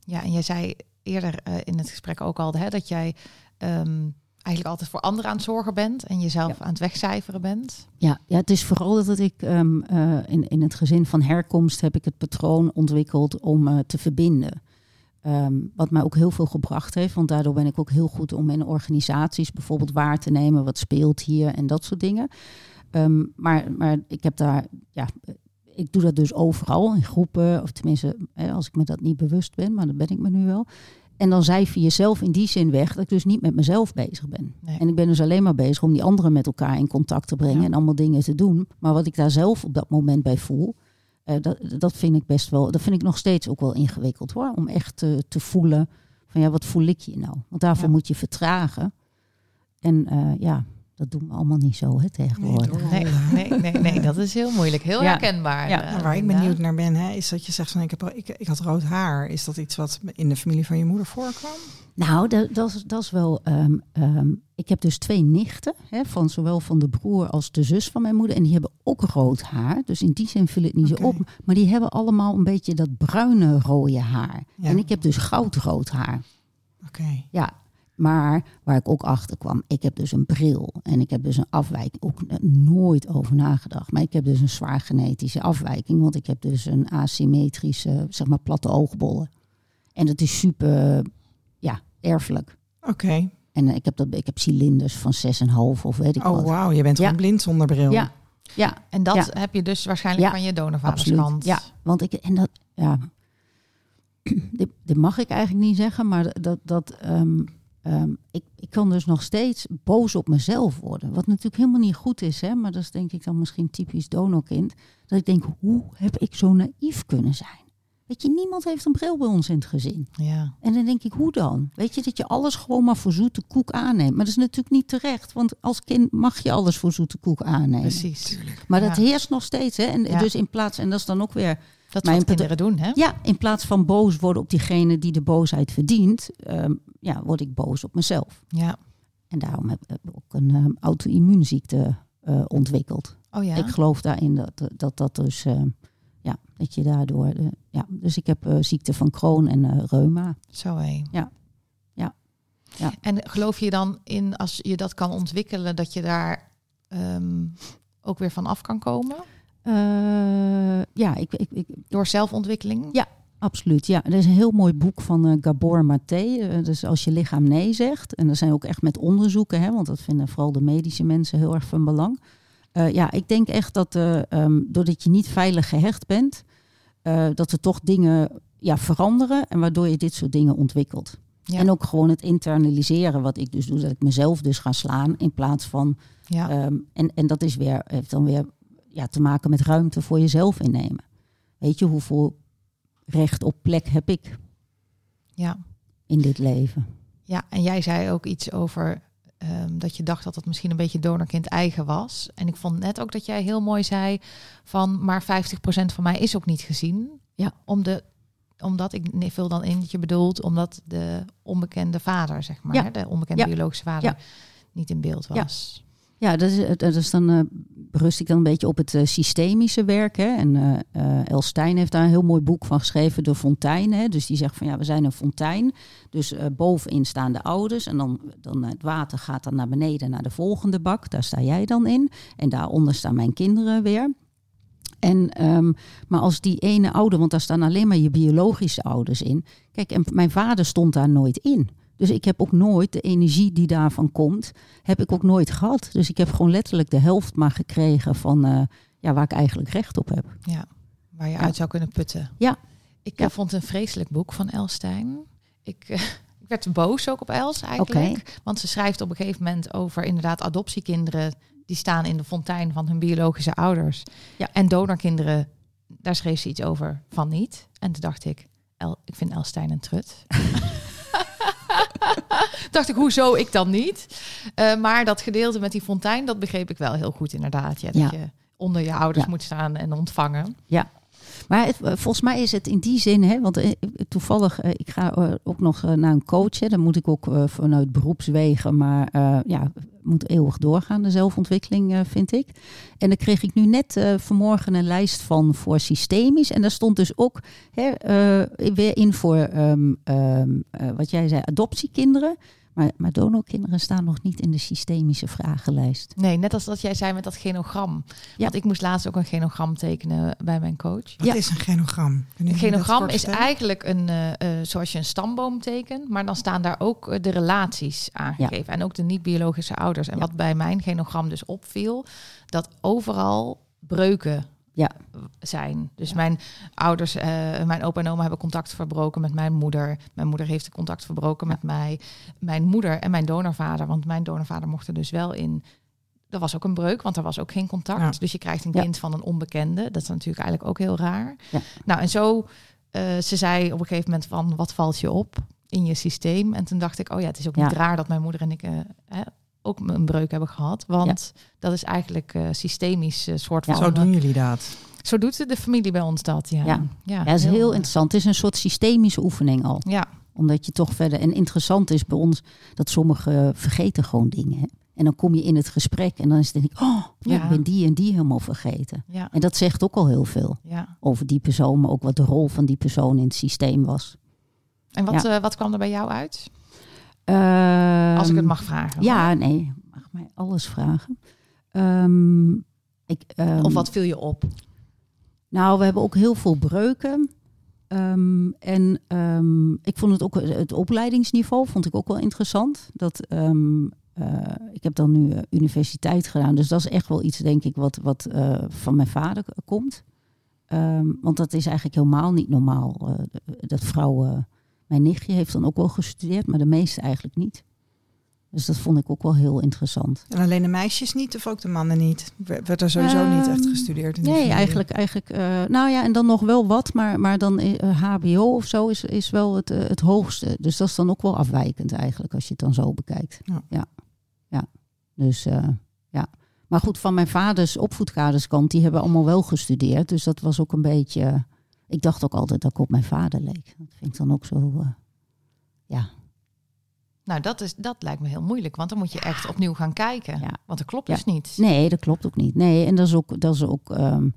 Ja, en jij zei eerder eh, in het gesprek ook al hè, dat jij ehm, eigenlijk altijd voor anderen aan het zorgen bent en jezelf aan het wegcijferen bent. Ja, ja, het is vooral dat ik ehm, eh, in, in het gezin van herkomst heb ik het patroon ontwikkeld om eh, te verbinden. Ehm, wat mij ook heel veel gebracht heeft, want daardoor ben ik ook heel goed om in organisaties bijvoorbeeld waar te nemen wat speelt hier en dat soort dingen. Ehm, maar, maar ik heb daar, ja, ik doe dat dus overal in groepen, of tenminste, als ik me dat niet bewust ben, maar dat ben ik me nu wel. En dan cijfer je jezelf in die zin weg dat ik dus niet met mezelf bezig ben. Nee. En ik ben dus alleen maar bezig om die anderen met elkaar in contact te brengen Ja. en allemaal dingen te doen. Maar wat ik daar zelf op dat moment bij voel, eh, dat, dat vind ik best wel, dat vind ik nog steeds ook wel ingewikkeld hoor. Om echt te, te voelen van ja, wat voel ik je nou? Want daarvoor Ja. moet je vertragen. En eh, ja, dat doen we allemaal niet zo hè, tegenwoordig. Nee, nee, nee, nee, dat is heel moeilijk. Heel Ja. herkenbaar. Ja. eh, Nou, waar ik benieuwd naar ben, hè, is dat je zegt van ik, heb, ik, ik had rood haar. Is dat iets wat in de familie van je moeder voorkwam? Nou, dat, dat, is, dat is wel. ehm, ehm, ik heb dus twee nichten, hè, van zowel van de broer als de zus van mijn moeder. En die hebben ook rood haar. Dus in die zin viel het niet zo op. Maar die hebben allemaal een beetje dat bruine rode haar. Ja. En ik heb dus goudrood haar. Oké. Ja, maar waar ik ook achter kwam, ik heb dus een bril en ik heb dus een afwijking, ook nooit over nagedacht. Maar ik heb dus een zwaar genetische afwijking, want ik heb dus een asymmetrische, zeg maar, platte oogbollen. En dat is super, ja, erfelijk. Oké. En eh, ik heb, dat, ik heb cilinders van 6,5 of weet ik Oh, wat. wauw. Je bent Ja. gewoon blind zonder bril. Ja, ja, En dat Ja. heb je dus waarschijnlijk Ja, van je absoluut. donorvaderskant. Ja, want ik, en dat, ja, dit, dit mag ik eigenlijk niet zeggen, maar dat, dat ehm, ehm, ik, ik kan dus nog steeds boos op mezelf worden. Wat natuurlijk helemaal niet goed is, hè, maar dat is denk ik dan misschien typisch donorkind. Dat ik denk, hoe heb ik zo naïef kunnen zijn? Weet je, niemand heeft een bril bij ons in het gezin. Ja. En dan denk ik, hoe dan? Weet je, dat je alles gewoon maar voor zoete koek aanneemt. Maar dat is natuurlijk niet terecht, want als kind mag je alles voor zoete koek aannemen. Precies. Maar dat Ja. heerst nog steeds. Hè? En Ja. dus in plaats, en dat is dan ook weer Dat Mijn kinderen doen, hè? ja, in plaats van boos worden op diegene die de boosheid verdient, ehm, ja, word ik boos op mezelf. Ja. En daarom heb ik ook een ehm, auto-immuunziekte eh, ontwikkeld. Oh ja. Ik geloof daarin dat dat, dat dus, ehm, ja, dat je daardoor, eh, ja, dus ik heb eh, ziekte van Crohn en reuma. Zo hé. Ja. Ja. Ja. En geloof je dan in, als je dat kan ontwikkelen, dat je daar ook weer van af kan komen? Eh, ja, ik, ik, ik, Door zelfontwikkeling? Ja. Absoluut, ja. Er is een heel mooi boek van eh, Gabor Maté. eh, dus als je lichaam nee zegt. En er zijn ook echt met onderzoeken, hè, want dat vinden vooral de medische mensen heel erg van belang. Ja, ik denk echt dat ehm, doordat je niet veilig gehecht bent, dat er toch dingen ja, veranderen en waardoor je dit soort dingen ontwikkelt. Ja. En ook gewoon het internaliseren, wat ik dus doe, dat ik mezelf dus ga slaan in plaats van. Ja. ehm, en, en dat is weer, heeft dan weer ja, te maken met ruimte voor jezelf innemen. Weet je, hoeveel recht op plek heb ik ja. in dit leven? Ja, en jij zei ook iets over ehm, dat je dacht dat het misschien een beetje donorkind eigen was. En ik vond net ook dat jij heel mooi zei van, maar 50% van mij is ook niet gezien. Ja. Om de, omdat, ik nee, vul dan in dat je bedoelt, omdat de onbekende vader, zeg maar, Ja. de onbekende Ja. biologische vader, Ja. niet in beeld Ja. was. Ja, dat is, dat is dan, eh, berust ik dan een beetje op het eh, systemische werk. Hè? En eh eh, El Stein heeft daar een heel mooi boek van geschreven, De Fontein. Hè? Dus die zegt van ja, we zijn een fontein. Dus eh, bovenin staan de ouders. En dan, dan het water gaat dan naar beneden naar de volgende bak. Daar sta jij dan in. En daaronder staan mijn kinderen weer. En, ehm, maar als die ene ouder, want daar staan alleen maar je biologische ouders in. Kijk, en mijn vader stond daar nooit in. Dus ik heb ook nooit de energie die daarvan komt, heb ik ook nooit gehad. Dus ik heb gewoon letterlijk de helft maar gekregen van eh, ja, waar ik eigenlijk recht op heb. Ja, waar je Ja. uit zou kunnen putten. Ja. Ik Ja. eh, vond een vreselijk boek van Elstein. Ik, eh, ik werd boos ook op Els eigenlijk. Want ze schrijft op een gegeven moment over inderdaad adoptiekinderen... die staan in de fontein van hun biologische ouders. Ja. En donorkinderen, daar schreef ze iets over van niet. En toen dacht ik, El, ik vind Elstein een trut. dacht ik, hoezo ik dan niet? Eh, maar dat gedeelte met die fontein, dat begreep ik wel heel goed inderdaad. Ja, dat Ja. je onder je ouders Ja. moet staan en ontvangen. Maar het, eh, volgens mij is het in die zin, hè, want eh, toevallig, ik ga ook nog naar een coach. Hè, dan moet ik ook vanuit beroepswegen, maar ja, moet eeuwig doorgaan, de zelfontwikkeling, eh, vind ik. En daar kreeg ik nu net eh, vanmorgen een lijst van voor systemisch. En daar stond dus ook hè, eh, weer in voor ehm, ehm, eh, wat jij zei, adoptiekinderen. Maar, maar donorkinderen staan nog niet in de systemische vragenlijst. Nee, net als dat jij zei met dat genogram. Ja. Want ik moest laatst ook een genogram tekenen bij mijn coach. Wat Ja. is een genogram? Een genogram is eigenlijk een, eh, eh, zoals je een stamboom tekent, maar dan staan daar ook eh, de relaties aangegeven en ook de niet-biologische ouders. En Ja. wat bij mijn genogram dus opviel, dat overal breuken Ja. zijn. Dus Ja. mijn ouders, eh, mijn opa en oma hebben contact verbroken met mijn moeder. Mijn moeder heeft contact verbroken met mij. Mijn moeder en mijn donorvader, want mijn donorvader mocht er dus wel in. Dat was ook een breuk, want er was ook geen contact. Ja. Dus je krijgt een kind van een onbekende. Dat is natuurlijk eigenlijk ook heel raar. Nou, en zo, eh, ze zei op een gegeven moment van, wat valt je op in je systeem? En toen dacht ik, oh ja, het is ook niet raar dat mijn moeder en ik eh, ook een breuk hebben gehad. Want dat is eigenlijk eh, systemisch eh, soort van... Zo doen jullie dat. Zo doet de familie bij ons dat, ja. Ja. ja, Ja, dat is heel eh, interessant. Het is een soort systemische oefening al. Ja, Omdat je toch verder. En interessant is bij ons dat sommigen vergeten gewoon dingen. Hè? En dan kom je in het gesprek en dan is het denk ik, oh, ja. Ja. ik ben die en die helemaal vergeten. ja, En dat zegt ook al heel veel ja. over die persoon, maar ook wat de rol van die persoon in het systeem was. En wat, eh, wat kwam er bij jou uit? Als ik het Ehm, mag vragen. Ja, nee, je mag mij alles vragen. Ehm, ik, ehm, Of wat viel je op? Nou, we hebben ook heel veel breuken. En ik vond het ook het opleidingsniveau vond ik ook wel interessant. Dat eh, ik heb dan nu eh, universiteit gedaan, dus dat is echt wel iets, denk ik, wat, wat eh, van mijn vader komt. Want dat is eigenlijk helemaal niet normaal. dat vrouwen. Mijn nichtje heeft dan ook wel gestudeerd, maar de meeste eigenlijk niet. Dus dat vond ik ook wel heel interessant. En alleen de meisjes niet of ook de mannen niet? Werd er sowieso niet echt Ehm, gestudeerd? In Nee, familie? eigenlijk, eigenlijk uh, nou ja, en dan nog wel wat, maar, maar dan uh, HBO of zo is, is wel het, het hoogste. Dus dat is dan ook wel afwijkend eigenlijk, als je het dan zo bekijkt. Ja. Ja, ja. dus ja. Maar goed, van mijn vaders opvoedkaderskant, die hebben allemaal wel gestudeerd. Dus dat was ook een beetje, ik dacht ook altijd dat ik op mijn vader leek. Dat vind ik dan ook zo, uh, ja. Nou, dat, is, dat lijkt me heel moeilijk, want dan moet je echt opnieuw gaan kijken. Ja. Want dat klopt Ja. dus niet. Nee, dat klopt ook niet. Nee, en dat is ook, dat is ook um,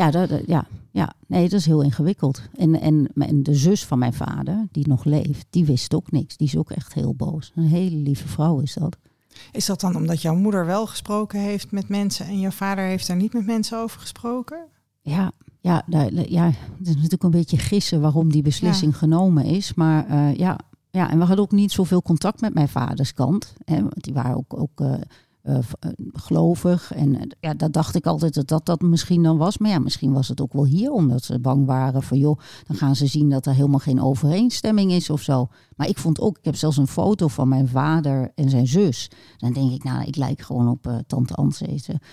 ja, dat, dat, ja, ja, nee, dat is heel ingewikkeld. En, en, en de zus van mijn vader, die nog leeft, die wist ook niks. Die is ook echt heel boos. Een hele lieve vrouw is dat. Is dat dan omdat jouw moeder wel gesproken heeft met mensen en jouw vader heeft daar niet met mensen over gesproken? Ja, ja, ja het is natuurlijk een beetje gissen waarom die beslissing ja. genomen is. Maar uh, ja, ja, en we hadden ook niet zoveel contact met mijn vaders kant. Hè, want die waren ook, ook uh, uh, gelovig. En ja, dat dacht ik altijd dat, dat dat misschien dan was. Maar ja, misschien was het ook wel hier, omdat ze bang waren van joh, dan gaan ze zien dat er helemaal geen overeenstemming is of zo. Maar ik vond ook, ik heb zelfs een foto van mijn vader en zijn zus. Dan denk ik, nou, ik lijk gewoon op uh, tante Ans,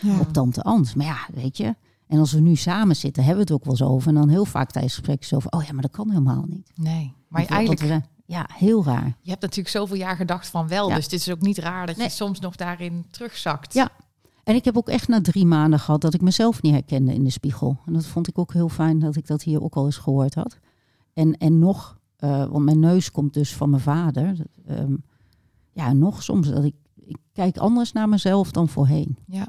ja. op tante Ans. Maar ja, weet je. En als we nu samen zitten, hebben we het ook wel zo over. En dan heel vaak tijdens gesprekken zo over, oh ja, maar dat kan helemaal niet. Nee, maar eigenlijk... we, ja, heel raar. Je hebt natuurlijk zoveel jaar gedacht van wel. Ja. Dus het is ook niet raar dat Nee. je soms nog daarin terugzakt. Ja. En ik heb ook echt na drie maanden gehad dat ik mezelf niet herkende in de spiegel. En dat vond ik ook heel fijn dat ik dat hier ook al eens gehoord had. En, en nog, eh, want mijn neus komt dus van mijn vader. Ehm, ja, nog soms dat ik, ik kijk anders naar mezelf dan voorheen. Ja.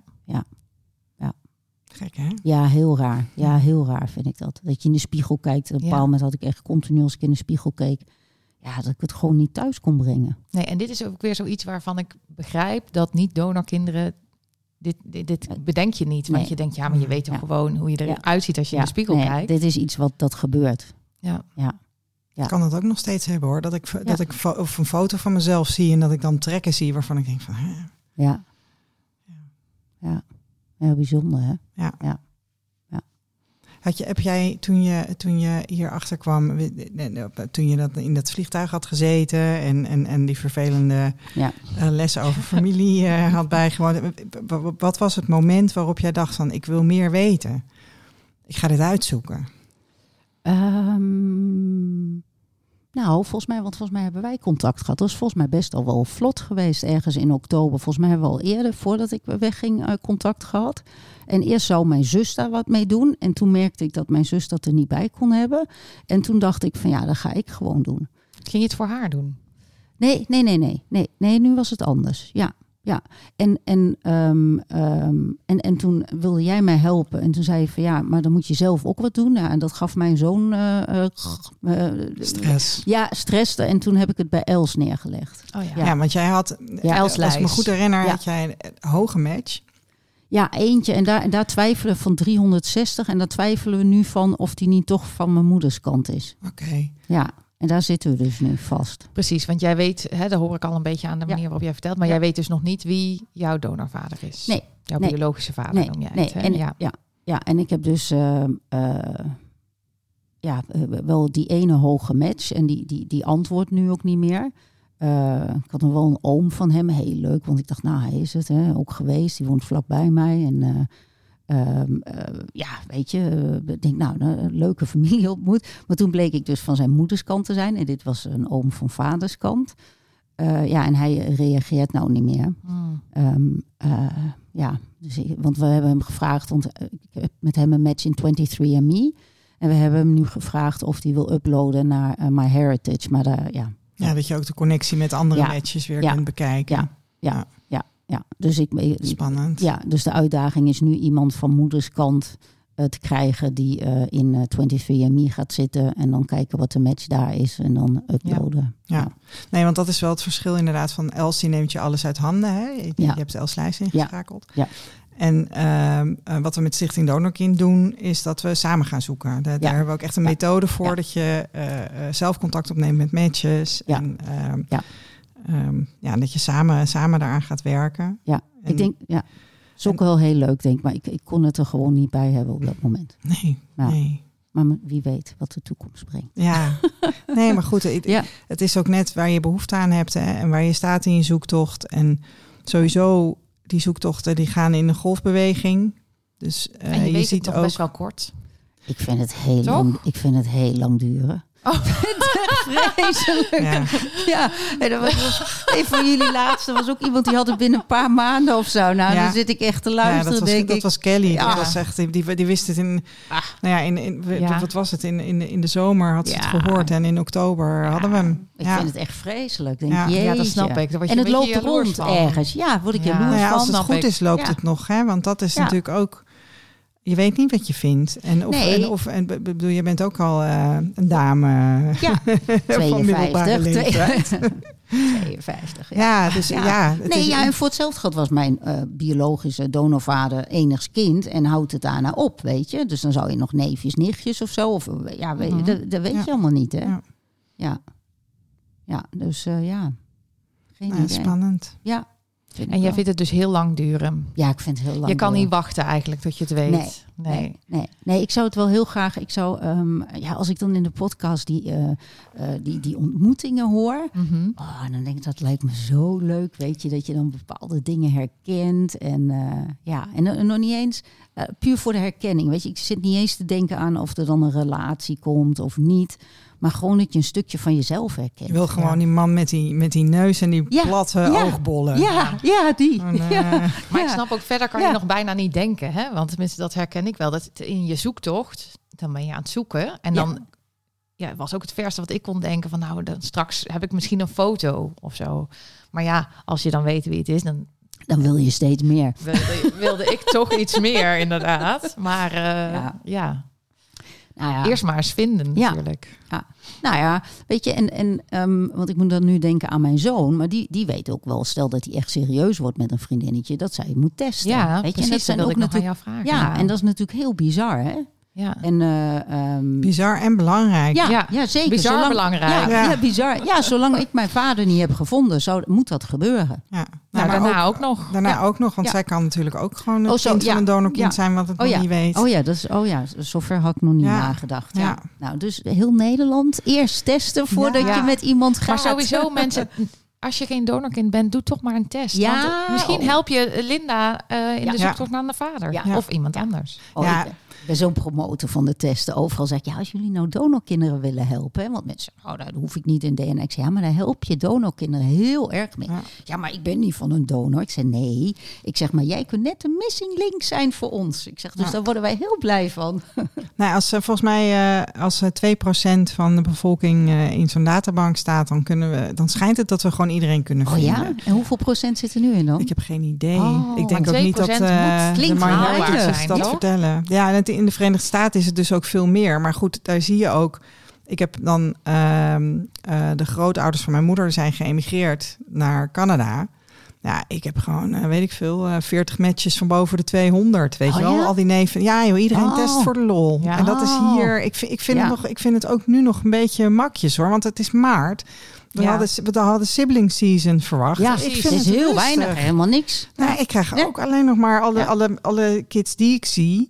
Gek, hè? Ja, heel raar. Ja, heel raar vind ik dat. Dat je in de spiegel kijkt. Op een Ja. bepaald moment had ik echt continu als ik in de spiegel keek. Ja, dat ik het gewoon niet thuis kon brengen. Nee, en dit is ook weer zoiets waarvan ik begrijp dat niet donorkinderen. Dit, dit, dit bedenk je niet. Want Nee. je denkt, ja, maar je weet toch Ja. gewoon hoe je Ja. eruit ziet als je in de spiegel nee, kijkt. Dit is iets wat dat gebeurt. Ja. Ja. Ja. Ik kan dat ook nog steeds hebben hoor. Dat ik, dat ik of een foto van mezelf zie en dat ik dan trekken zie waarvan ik denk van... Hè? Ja. Ja. Heel bijzonder, hè? Had je, heb jij toen je, toen je hierachter kwam, toen je dat in dat vliegtuig had gezeten en, en, en die vervelende Ja. eh, lessen over familie eh, had bijgewoond. w- Wat was het moment waarop jij dacht van ik wil meer weten? Ik ga dit uitzoeken. Ehm, nou, volgens mij, want volgens mij hebben wij contact gehad. Dat is volgens mij best al wel vlot geweest ergens in oktober. Volgens mij hebben we al eerder, voordat ik wegging, eh, contact gehad. En eerst zou mijn zus daar wat mee doen. En toen merkte ik dat mijn zus dat er niet bij kon hebben. En toen dacht ik van ja, dat ga ik gewoon doen. Ging je het voor haar doen? Nee, nee, nee, nee, nee, nee, nu was het anders. Ja, ja. En, en, ehm, ehm, en, en toen wilde jij mij helpen. En toen zei je van ja, maar dan moet je zelf ook wat doen. Nou, en dat gaf mijn zoon eh, eh, eh, Stress. ja, stress. En toen heb ik het bij Els neergelegd. Oh ja. Ja, want jij had, Ja, als ik me goed herinner, Ja. had jij een hoge match. Ja, eentje. En daar, en daar twijfelen we van 360. En daar twijfelen we nu van of die niet toch van mijn moeders kant is. Oké. Ja, en daar zitten we dus nu vast. Precies, want jij weet, hè, dat hoor ik al een beetje aan de manier waarop jij vertelt, maar Ja. jij weet dus nog niet wie jouw donorvader is. Nee, Jouw nee, biologische vader Nee, noem jij nee. het. Hè? En, ja. ja. Ja, en ik heb dus ehm, eh, ja, eh, wel die ene hoge match. En die, die, die antwoordt nu ook niet meer. Eh, ik had nog wel een oom van hem, heel leuk. Want ik dacht, nou, hij is het hè, ook geweest. Die woont vlakbij mij. En eh, ehm, eh, ja, weet je, eh, denk, nou, een leuke familie ontmoet. Maar toen bleek ik dus van zijn moederskant te zijn. En dit was een oom van vaderskant. Eh, ja, en hij reageert nou niet meer. Hmm. Ehm, eh, ja, dus ik- want we hebben hem gevraagd, want ik heb met hem een match in 23andMe. En we hebben hem nu gevraagd of hij wil uploaden naar MyHeritage. Maar daar, ja, Ja, dat je ook de connectie met andere Ja. matches weer Ja. kunt bekijken. Ja. ja, ja, ja. Dus ik, Spannend. ja, dus de uitdaging is nu iemand van moederskant eh, te krijgen die eh, in eh 23andMe gaat zitten en dan kijken wat de match daar is en dan uploaden. Ja. Nee, want dat is wel het verschil inderdaad van Els, die neemt je alles uit handen. Hè? Je, Ja. je hebt Els Lijst ingeschakeld. Ja. En ehm, eh, wat we met Stichting Donorkind doen, is dat we samen gaan zoeken. Daar, daar hebben we ook echt een Ja. methode voor Ja. dat je zelf contact opneemt met matches. Ja. En ehm, Ja. ehm, ja, dat je samen, samen daaraan gaat werken. Ja, En- ik denk, ja, is ook wel heel leuk, denk ik. Maar ik, ik kon het er gewoon niet bij hebben op dat moment. Nee, Ja. nee. Maar wie weet wat de toekomst brengt. Ja, nee, maar goed, het, Ja. het is ook net waar je behoefte aan hebt hè, en waar je staat in je zoektocht. En sowieso, die zoektochten die gaan in een golfbeweging. Dus eh, En je, weet het ziet nog ook. best wel kort. Ik vind het heel, Toch? lang, ik vind het heel lang duren. Oh. Vreselijk. Ja, Ja, en dat was, was een van jullie laatste was ook iemand die had het binnen een paar maanden of zo. Nou, Ja. dan zit ik echt te ja, luisteren, dat was, denk dat ik. was Kelly. Ja. Dat was echt, die, die, wist het in. Ah. Nou ja, in, in, Ja. wat was het? In, in, in de zomer had ze het Ja. gehoord en in oktober hadden we hem. Ik ja. vind het echt vreselijk. Denk, Ja. Ja, dat snap ik. En het loopt rond van. ergens. Ja, word ik Ja. jaloers Nou ja, van. als het goed ik. is, loopt Ja. het nog. Hè? Want dat is Ja. natuurlijk ook. Je weet niet wat je vindt. En of, Nee. en, of en, be- bedoel, je bent ook al eh, een dame Ja, van middelbare 52. leeftijd. 52. Ja. Ja, dus ja. Nee, is- ja, en voor hetzelfde geld was mijn eh, biologische donorvader enigs kind en houdt het daarna op, weet je. Dus dan zou je nog neefjes, nichtjes of zo. Of, eh, ja, weet, Mhm. dat, dat weet Ja. je allemaal niet, hè? Ja. Ja, ja dus ja. Geen idee. spannend. Ja. Vind En jij vindt het dus heel lang duren. Ja, ik vind het heel lang. je kan niet wachten eigenlijk tot je het weet. Nee, Nee, nee, nee, ik zou het wel heel graag. Ik zou, ehm, ja, als ik dan in de podcast die, eh, eh, die, die ontmoetingen hoor. Mhm. Oh, dan denk ik dat lijkt me zo leuk, weet je, dat je dan bepaalde dingen herkent. En eh, ja, en, nog niet eens puur voor de herkenning. Weet je, ik zit niet eens te denken aan of er dan een relatie komt of niet. Maar gewoon dat je een stukje van jezelf herkent. Je wil gewoon ja. die man met die, met die neus en die Ja, platte ja, oogbollen. Ja, ja, die. En, ja. Maar ik snap ook, verder kan Ja. je nog bijna niet denken. Hè? Want tenminste, dat herken ik wel. Dat in je zoektocht, dan ben je aan het zoeken. En dan ja, was ook het verste wat ik kon denken van... nou, dan straks heb ik misschien een foto of zo. Maar ja, als je dan weet wie het is, dan Dan wil je steeds meer. wilde, wilde ik toch iets meer, inderdaad. Maar eh, Ja. ja. Nou ja, eerst maar eens vinden Ja. natuurlijk. Nou ja, weet je, en, en ehm, want ik moet dan nu denken aan mijn zoon, maar die, die weet ook wel, stel dat hij echt serieus wordt met een vriendinnetje, dat zij moet testen. Ja, weet je, precies. en dat zijn ook natuurlijk. Ja, en dat is natuurlijk heel bizar, hè? Ja. En eh, ehm, bizar en belangrijk. ja, ja. Ja, zeker. bizar Zolang- belangrijk. Ja, Ja. ja. bizar. Ja, zolang ik mijn vader niet heb gevonden, zou, moet dat gebeuren. Ja. Nou, maar daarna ook, nog. Daarna Ja. ook nog, want Ja. zij kan natuurlijk ook gewoon een Oh, zo, kind van een donorkind Ja. zijn, wat het Oh nog ja. niet weet. Oh ja, dat is, oh ja, zover had ik nog niet Ja. nagedacht. Ja. Ja. Nou, dus heel Nederland eerst testen voordat Ja. je met iemand gaat. Maar sowieso mensen, als je geen donorkind bent, doe toch maar een test. Ja. Want misschien Oh. help je Linda eh, in Ja. de zoektocht naar de vader. Ja. Of iemand anders. Oh, Ja. Ben zo'n promotor van de testen. Overal zeg ik, ja, als jullie nou donorkinderen willen helpen. Hè, want mensen oh, nou, dat hoef ik niet in DNA. Ik zeg, ja, maar daar help je donorkinderen heel erg mee. Ja. Ja. maar ik ben niet van een donor. Ik zeg, nee. Ik zeg, maar jij kunt net een missing link zijn voor ons. Ik zeg, dus Ja. daar worden wij heel blij van. Nou, als eh, volgens mij eh, als eh, 2% van de bevolking eh, in zo'n databank staat, dan kunnen we, dan schijnt het dat we gewoon iedereen kunnen Oh vinden. ja? En hoeveel procent zit er nu in dan? Ik heb geen idee. Oh, ik denk ook niet dat 2% eh moet- de zijn, dat vertellen. Ja, en het- in de Verenigde Staten is het dus ook veel meer. Maar goed, daar zie je ook. Ik heb dan ehm, eh, de grootouders van mijn moeder zijn geëmigreerd naar Canada. Ja, ik heb gewoon, eh, weet ik veel, eh 40 matches van boven de 200. Weet Oh, je wel? ja? Al die neven. Ja, joh, iedereen Oh. test voor de lol. Ja. En dat is Oh. hier. Ik vind, ik, vind Ja. het nog, ik vind het ook nu nog een beetje makjes hoor. Want het is maart. We, Ja. hadden, we hadden sibling season verwacht. ja, ik het vind is het heel rustig. weinig. Helemaal niks. Nou, ik krijg Ja. ook alleen nog maar alle, alle, alle kids die ik zie.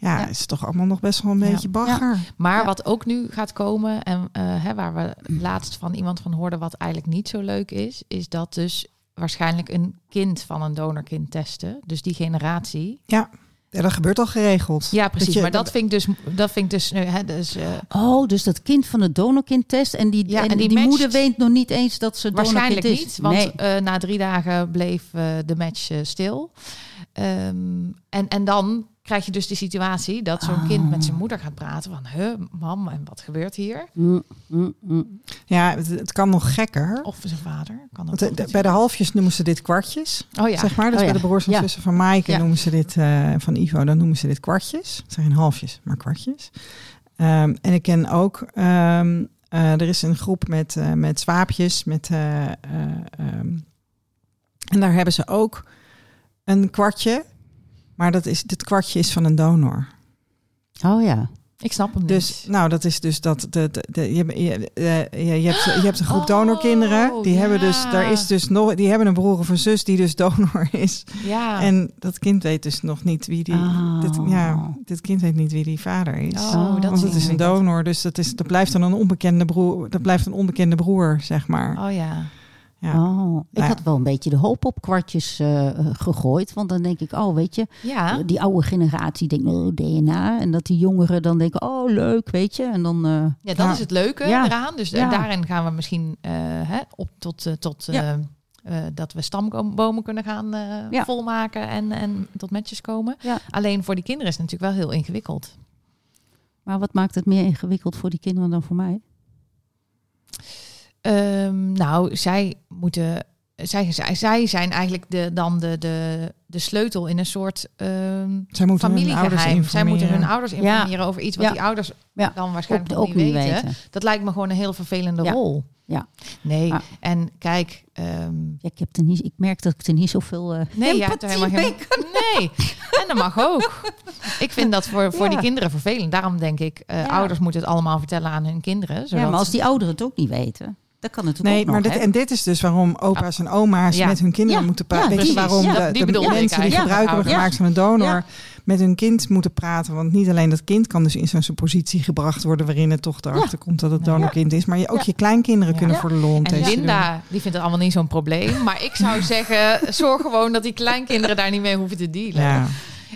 Ja, Ja. is toch allemaal nog best wel een Ja. beetje bagger. Maar Ja. wat ook nu gaat komen, en eh, hè, waar we laatst van iemand van hoorden wat eigenlijk niet zo leuk is, is dat dus waarschijnlijk een kind van een donorkind testen. Dus die generatie. Ja, dat gebeurt al geregeld. Ja, precies. je- maar dat vind ik dus, dat vind ik dus, nu, hè, dus eh, Oh, dus dat kind van de donorkind test. En die, Ja, en en die moeder weet nog niet eens dat ze Waarschijnlijk donorkind is. niet, want nee. eh, na drie dagen bleef de match stil. Ehm, en, en dan krijg je dus de situatie dat zo'n Ah. kind met zijn moeder gaat praten van, huh, mam, en wat gebeurt hier? Mm, mm, mm. Ja, het, het kan nog gekker. Of zijn vader. Kan ook de- de- bij de halfjes noemen ze dit kwartjes. Oh ja. Zeg maar. Dus Oh ja. bij de broers en Ja. zussen van Maaike Ja. noemen ze dit, eh, van Ivo, dan noemen ze dit kwartjes. Het zijn geen halfjes, maar kwartjes. Ehm, en ik ken ook, ehm, eh, er is een groep met, eh, met zwaapjes. Met, eh, eh, ehm, en daar hebben ze ook een kwartje. Maar dat is, dit kwartje is van een donor. Oh ja. Ik snap hem Dus, niet. nou, dat is dus dat. De, de, de- je, je, eh, je, je, hebt, je hebt een groep Oh, donorkinderen. Die hebben dus, daar is dus nog, die hebben een broer of een zus die dus donor is. Ja. En dat kind weet dus nog niet wie die. Oh. Dit, ja, dit kind weet niet wie die vader is. Oh, dat Want het is een donor, dus dat, is, dat blijft dan een onbekende broer. Dat blijft een onbekende broer, zeg maar. Oh ja. Ja. Oh, ik Ja. had wel een beetje de hoop op kwartjes eh, eh, gegooid. Want dan denk ik, oh weet je, Ja. die oude generatie denkt, oh, DNA. En dat die jongeren dan denken, oh leuk, weet je. En dan, eh, Ja, dat is het leuke eraan. Dus eh, daarin gaan we misschien eh, hè, op tot, eh, tot eh, eh, dat we stambomen kunnen gaan eh, Ja. volmaken en, en tot matches komen. Ja. Alleen voor die kinderen is het natuurlijk wel heel ingewikkeld. maar wat maakt het meer ingewikkeld voor die kinderen dan voor mij? Ehm, nou, zij moeten. Zij, zij, zij zijn eigenlijk de, dan de, de, de sleutel in een soort ehm Zij moeten hun ouders familiegeheim. Zij moeten hun informeren. ouders informeren over iets wat Ja. die ouders Ja. dan waarschijnlijk Ook, nog ook niet weten. weten. Dat lijkt me gewoon een heel vervelende Ja. rol. Ja. Nee, Ah. en kijk, ehm, Ja, ik, heb er niet, ik merk dat ik er niet zoveel eh Nee, empathie helemaal mee geen... Nee, en dat mag ook. Ik vind dat voor, voor Ja. die kinderen vervelend. Daarom denk ik, eh, Ja. ouders moeten het allemaal vertellen aan hun kinderen. Zodat... Ja, maar als die ouderen het ook niet weten, dan kan het natuurlijk Nee, ook maar nog, dit, en dit is dus waarom opa's en oma's Ja. met hun kinderen Ja. moeten Ja, praten. Precies. waarom Ja, de, mensen die gebruik hebben Ja. gemaakt van een donor Ja. met hun kind moeten praten? Want niet alleen dat kind kan dus in zo'n positie gebracht worden waarin het toch erachter komt dat het Ja. donorkind is, maar je, ook Ja. je kleinkinderen Ja. kunnen Ja. voor de lol een En Linda, die vindt het allemaal niet zo'n probleem. Maar ik zou zeggen, zorg gewoon dat die kleinkinderen daar niet mee hoeven te dealen. Ja.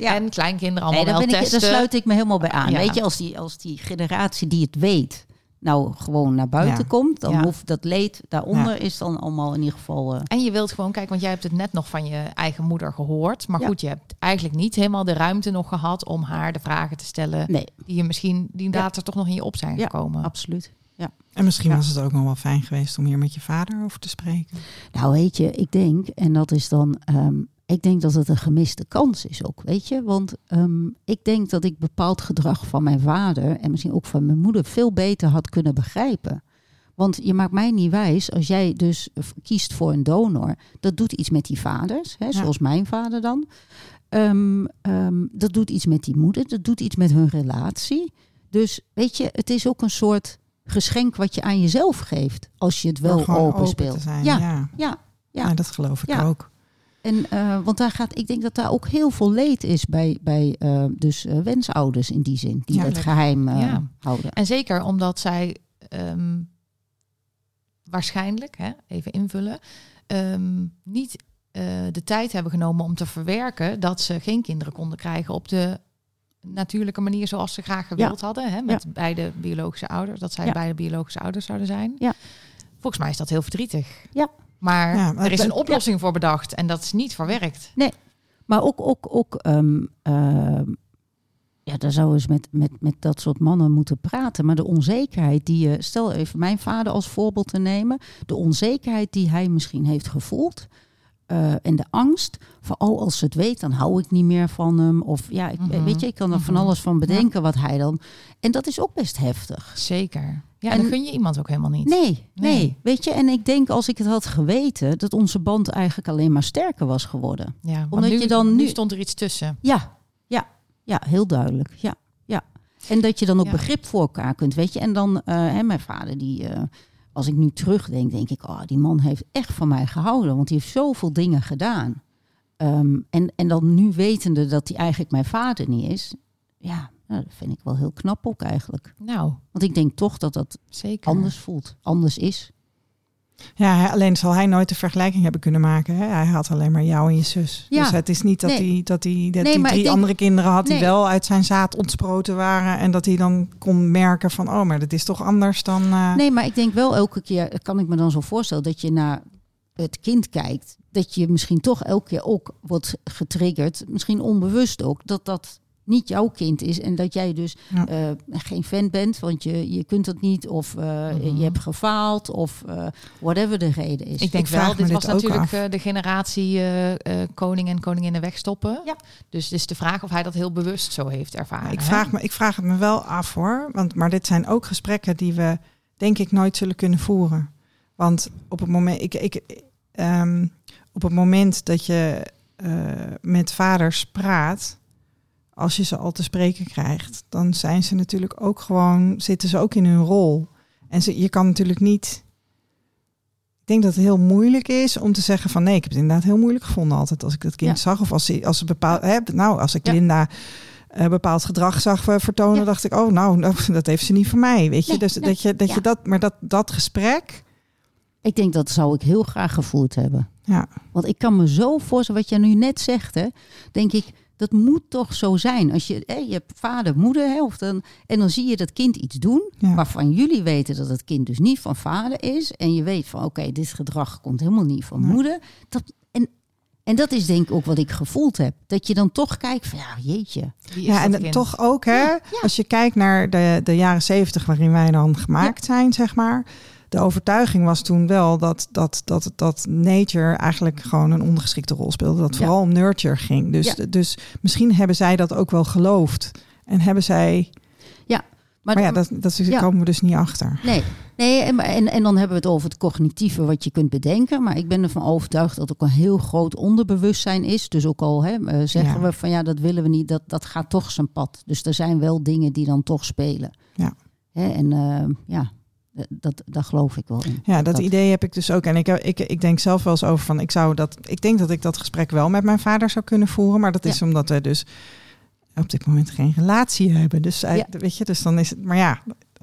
Ja. En kleinkinderen Nee, allemaal daar, ben wel ik, daar testen. sluit ik me helemaal bij aan. Ja. Weet je, als die, als die generatie die het weet, nou gewoon naar buiten Ja. komt, dan Ja. hoeft dat leed daaronder is dan allemaal in ieder geval. eh, En je wilt gewoon kijken, want jij hebt het net nog van je eigen moeder gehoord. Maar Ja. goed, je hebt eigenlijk niet helemaal de ruimte nog gehad om haar de vragen te stellen nee, die je misschien die Ja. later toch nog in je op zijn Ja, gekomen. absoluut. En misschien Ja. was het ook nog wel fijn geweest om hier met je vader over te spreken. Nou, weet je, ik denk, en dat is dan, ehm, ik denk dat het een gemiste kans is ook, weet je. Want ehm, ik denk dat ik bepaald gedrag van mijn vader en misschien ook van mijn moeder veel beter had kunnen begrijpen. Want je maakt mij niet wijs, als jij dus kiest voor een donor, dat doet iets met die vaders, hè, Ja. zoals mijn vader dan. Ehm, ehm, dat doet iets met die moeder, dat doet iets met hun relatie. Dus weet je, het is ook een soort geschenk wat je aan jezelf geeft, als je het wel gewoon open, Ja, ja, ja. ja. dat geloof ik Ja. ook. En, eh, want daar gaat, ik denk dat daar ook heel veel leed is bij, bij eh, dus, eh, wensouders in die zin, die Ja, het geheim eh, Ja. houden. En zeker omdat zij ehm, waarschijnlijk, hè, even invullen, ehm, niet de tijd hebben genomen om te verwerken dat ze geen kinderen konden krijgen op de natuurlijke manier zoals ze graag gewild hadden. Hè, met beide biologische ouders, dat zij beide biologische ouders zouden zijn. Ja. Volgens mij is dat heel verdrietig. Ja. Maar, Ja, maar er is een oplossing voor bedacht en dat is niet verwerkt. Maar ook, ook, ook ehm, ehm, ja, daar zou eens met, met, met dat soort mannen moeten praten. Maar de onzekerheid die je, stel even mijn vader als voorbeeld te nemen, de onzekerheid die hij misschien heeft gevoeld. Eh, en de angst van, oh, als ze het weet, dan hou ik niet meer van hem. Of ja, ik, Mhm. weet je, ik kan er van Mhm. alles van bedenken wat hij dan. En dat is ook best heftig. Zeker. Ja, En- dan gun je iemand ook helemaal niet. Nee, nee, Nee. Weet je, en ik denk als ik het had geweten, dat onze band eigenlijk alleen maar sterker was geworden. Ja, Omdat nu, je dan nu nu- stond er iets tussen. Ja, ja, ja, heel duidelijk. Ja, ja. En dat je dan ook Ja. begrip voor elkaar kunt, weet je. En dan, eh, hè, mijn vader, die, eh, als ik nu terugdenk, denk ik, oh, die man heeft echt van mij gehouden, want die heeft zoveel dingen gedaan. Ehm, en, en dan nu wetende dat hij eigenlijk mijn vader niet is, ja, nou, dat vind ik wel heel knap ook eigenlijk. Nou, Want ik denk toch dat dat zeker. anders voelt, anders is. Ja, alleen zal hij nooit de vergelijking hebben kunnen maken. Hè? Hij had alleen maar jou en je zus. Ja. Dus het is niet dat Nee. hij, dat hij dat Nee, hij drie denk- andere kinderen had die Nee. wel uit zijn zaad ontsproten waren. En dat hij dan kon merken van, oh, maar dat is toch anders dan... eh, Nee, maar ik denk wel elke keer, kan ik me dan zo voorstellen, dat je naar het kind kijkt. Dat je misschien toch elke keer ook wordt getriggerd, misschien onbewust ook, dat dat niet jouw kind is. En dat jij dus Ja. eh, geen fan bent, want je, je kunt dat niet. Of eh, Mhm. je hebt gefaald, of eh, whatever de reden is. Ik denk Ik wel, dit was dit natuurlijk af. eh, de generatie eh, eh, koning en koninginnen wegstoppen. Ja. Dus het is de vraag of hij dat heel bewust zo heeft ervaren. ik, hè? vraag me, ik vraag het me wel af hoor. Want, maar dit zijn ook gesprekken die we denk ik nooit zullen kunnen voeren. Want op het moment, ik, ik, ehm, op het moment dat je eh, met vaders praat, als je ze al te spreken krijgt, dan zijn ze natuurlijk ook gewoon, zitten ze ook in hun rol. En ze, je kan natuurlijk niet. Ik denk dat het heel moeilijk is om te zeggen van nee, ik heb het inderdaad heel moeilijk gevonden altijd als ik dat kind Ja. zag. Of als ze, als ze bepaald, hè, nou, als ik Ja. Linda eh, bepaald gedrag zag eh, vertonen, Ja. dacht ik, oh nou, nou, dat heeft ze niet van mij, weet je. Nee, dus nee, dat je, dat je dat, maar dat, dat gesprek, Ik denk dat zou ik heel graag gevoeld hebben. ja, Want ik kan me zo voorstellen, wat jij nu net zegt, hè, denk ik, dat moet toch zo zijn. Als je, hè, je hebt vader, moeder, hè, of dan, en dan zie je dat kind iets doen, Ja. waarvan jullie weten dat het kind dus niet van vader is. En je weet van, oké, dit gedrag komt helemaal niet van Nee. moeder. Dat, en, en dat is denk ik ook wat ik gevoeld heb. Dat je dan toch kijkt van, ja, jeetje. Wie is ja, en kind? toch ook, hè, Ja, als je kijkt naar de, de jaren zeventig waarin wij dan gemaakt zijn, zeg maar. De overtuiging was toen wel dat, dat, dat, dat nature eigenlijk gewoon een ondergeschikte rol speelde. Dat Ja. vooral om nurture ging. Dus, Ja. dus misschien hebben zij dat ook wel geloofd. En hebben zij. Maar, Maar ja, dat, dat Ja. komen we dus niet achter. Nee, nee en, en, en dan hebben we het over het cognitieve wat je kunt bedenken. Maar ik ben ervan overtuigd dat ook een heel groot onderbewustzijn is. Dus ook al hè, eh, zeggen Ja. we van ja, dat willen we niet, dat, dat gaat toch zijn pad. Dus er zijn wel dingen die dan toch spelen. Ja. Hè, en eh, ja, d- dat, daar geloof ik wel in. Ja, dat, idee heb ik dus ook. En ik, ik, ik denk zelf wel eens over van ik zou dat. Ik denk dat ik dat gesprek wel met mijn vader zou kunnen voeren. Maar dat is omdat we dus op dit moment geen relatie hebben. Dus hij- Ja. weet je, dus dan is het. Maar ja,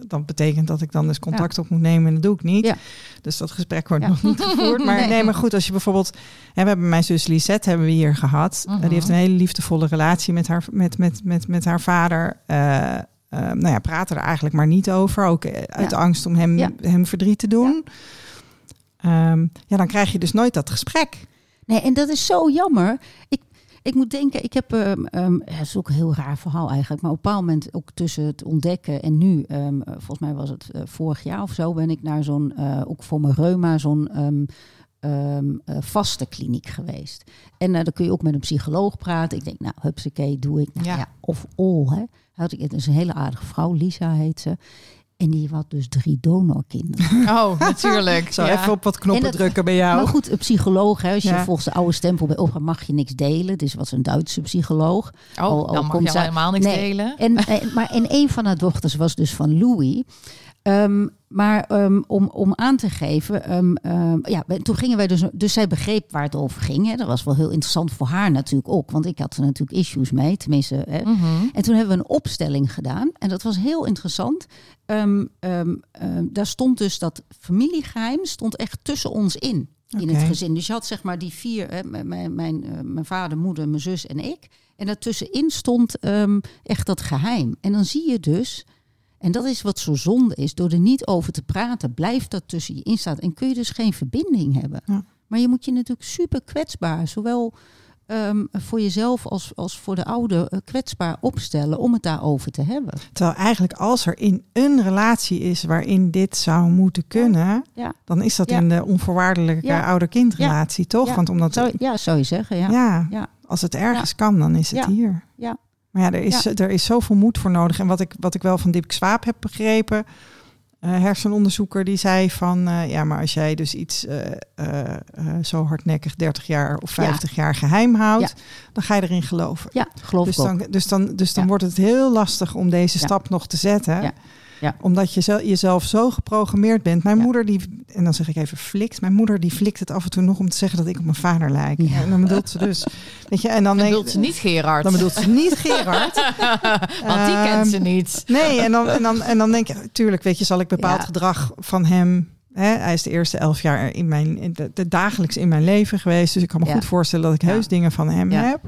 dat betekent dat ik dan dus contact op moet nemen en dat doe ik niet. Ja. Dus dat gesprek wordt Ja. nog niet gevoerd. Maar nee. Nee. maar goed, als je bijvoorbeeld. Hè, we hebben mijn zus Lisette hebben we hier gehad. Mhm. die heeft een hele liefdevolle relatie met haar, met, met, met, met haar vader. Eh, eh, nou ja, praten er eigenlijk maar niet over. Ook eh, uit Ja. angst om hem, Ja. hem verdriet te doen. Ehm, ja, dan krijg je dus nooit dat gesprek. Nee, en dat is zo jammer. Ik, ik moet denken, ik heb, ehm, ehm, ja, het is ook een heel raar verhaal eigenlijk, maar op een bepaald moment ook tussen het ontdekken en nu, ehm, eh, volgens mij was het eh, vorig jaar of zo, ben ik naar zo'n, ook voor mijn reuma, zo'n ehm, ehm, vaste kliniek geweest. En dan kun je ook met een psycholoog praten. Ik denk, nou, hupsakee, doe ik. Nou, Ja. ja. of all, hè. Had ik, het is een hele aardige vrouw, Lisa heet ze. En die had dus drie donorkinderen. Oh, natuurlijk. Zo ja. even op wat knoppen dat- drukken bij jou. Maar goed, een psycholoog, hè, als je Ja. volgens de oude stempel bij opgaat, mag je niks delen. Dus was een Duitse psycholoog. Oh, al- al dan mag je helemaal niks Nee. delen. En, en, maar en een van haar dochters was dus van Louis. Ehm, maar ehm, om, om aan te geven, ehm, ja, toen gingen wij dus, dus zij begreep waar het over ging. Hè. Dat was wel heel interessant voor haar natuurlijk ook, want ik had er natuurlijk issues mee, tenminste. Hè. Mhm. En toen hebben we een opstelling gedaan en dat was heel interessant. Daar stond dus dat familiegeheim stond echt tussen ons in. In het gezin. Dus je had zeg maar die vier, hè, mijn, mijn, mijn, eh, mijn vader, moeder, mijn zus en ik. En daartussenin stond echt dat geheim. En dan zie je dus, en dat is wat zo zonde is, door er niet over te praten, blijft dat tussen je in staan. En kun je dus geen verbinding hebben. Ja. Maar je moet je natuurlijk super kwetsbaar, zowel ehm, voor jezelf als, als voor de ouder, eh, kwetsbaar opstellen om het daarover te hebben. Terwijl eigenlijk als er in een relatie is waarin dit zou moeten kunnen, Ja. dan is dat Ja. in de onvoorwaardelijke Ja. ouder-kindrelatie, toch? Ja. Want omdat Zou, ja, zou je zeggen, ja. als het ergens kan, dan is het hier. Ja. Maar ja, er is, er is zoveel moed voor nodig. En wat ik, wat ik wel van Dip Swaap heb begrepen, eh, hersenonderzoeker, die zei van, eh, ja, maar als jij dus iets eh, zo hardnekkig 30 jaar of 50 jaar geheim houdt, dan ga je erin geloven. Ja, geloof Dus ik ook. dan, dus dan, dus dan Ja. wordt het heel lastig om deze Ja. stap nog te zetten. Ja. Omdat je zel- jezelf zo geprogrammeerd bent. Mijn Ja. moeder die, en dan zeg ik even flikt. Mijn moeder die flikt het af en toe nog om te zeggen dat ik op mijn vader lijk. Ja. En dan bedoelt ze dus, weet je, en dan Dan bedoelt ze niet Gerard. Dan bedoelt ze niet Gerard. Want die Ehm, kent ze niet. Nee, en dan, en dan, en dan denk je, tuurlijk, weet je, zal ik bepaald Ja. gedrag van hem. Hè, hij is de eerste elf jaar in mijn, in de, de dagelijks in mijn leven geweest. Dus ik kan me Ja. goed voorstellen dat ik heus Ja. dingen van hem Ja. heb.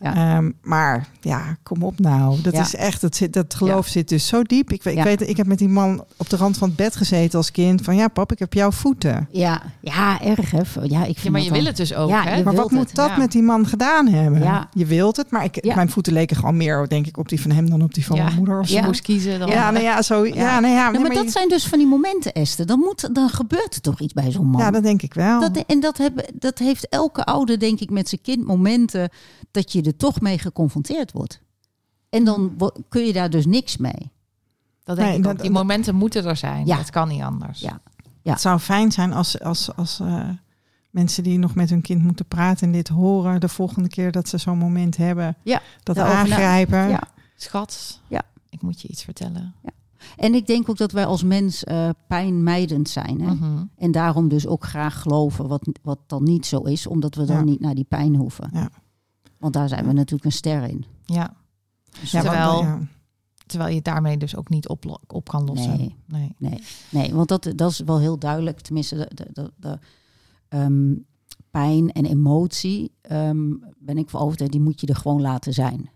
Ja. Ehm, maar ja, kom op nou. Dat Ja. is echt, dat, zit, dat geloof zit dus zo diep. Ik, weet- ik Ja. weet, ik heb met die man op de rand van het bed gezeten als kind. Van ja, pap, ik heb jouw voeten. Ja, ja, erg hè. Ja, ik vind Ja, maar je dan- wil het dus ook, Ja, hè? Maar wat moet het, dat ja. met die man gedaan hebben? Ja. Je wilt het, maar ik, Ja. mijn voeten leken gewoon meer, denk ik, op die van hem dan op die van Ja. mijn moeder. Of je moest kiezen, dan... Ja, nou ja, zo. Ja, Ja. nou ja, nee, maar maar dat je- zijn dus van die momenten, Esther. Dan, moet, dan gebeurt er toch iets bij zo'n man. ja, dat denk ik wel. Dat, en dat, hebben, dat heeft elke ouder, denk ik, met zijn kind momenten dat je er toch mee geconfronteerd wordt. En dan wo- kun je daar dus niks mee. Dat denk Nee, ik dat- ook. Die momenten moeten er zijn. Ja. Dat kan niet anders. Ja. Het zou fijn zijn als, als, als eh, mensen die nog met hun kind moeten praten en dit horen, de volgende keer dat ze zo'n moment hebben, Ja, dat na- aangrijpen. Ja. Schat, Ja. ik moet je iets vertellen. En ik denk ook dat wij als mens eh pijnmijdend zijn. Hè? Mhm. En daarom dus ook graag geloven wat, wat dan niet zo is, omdat we dan Ja. niet naar die pijn hoeven. Ja. Want daar zijn we natuurlijk een ster in. Ja. Dus Ja, Terwijl- ja. Terwijl je het daarmee dus ook niet op, op kan lossen. Nee. nee. Nee, nee want dat, dat is wel heel duidelijk. Tenminste, de, de, de, de, ehm, pijn en emotie, ehm, ben ik voor overtuigd, die moet je er gewoon laten zijn.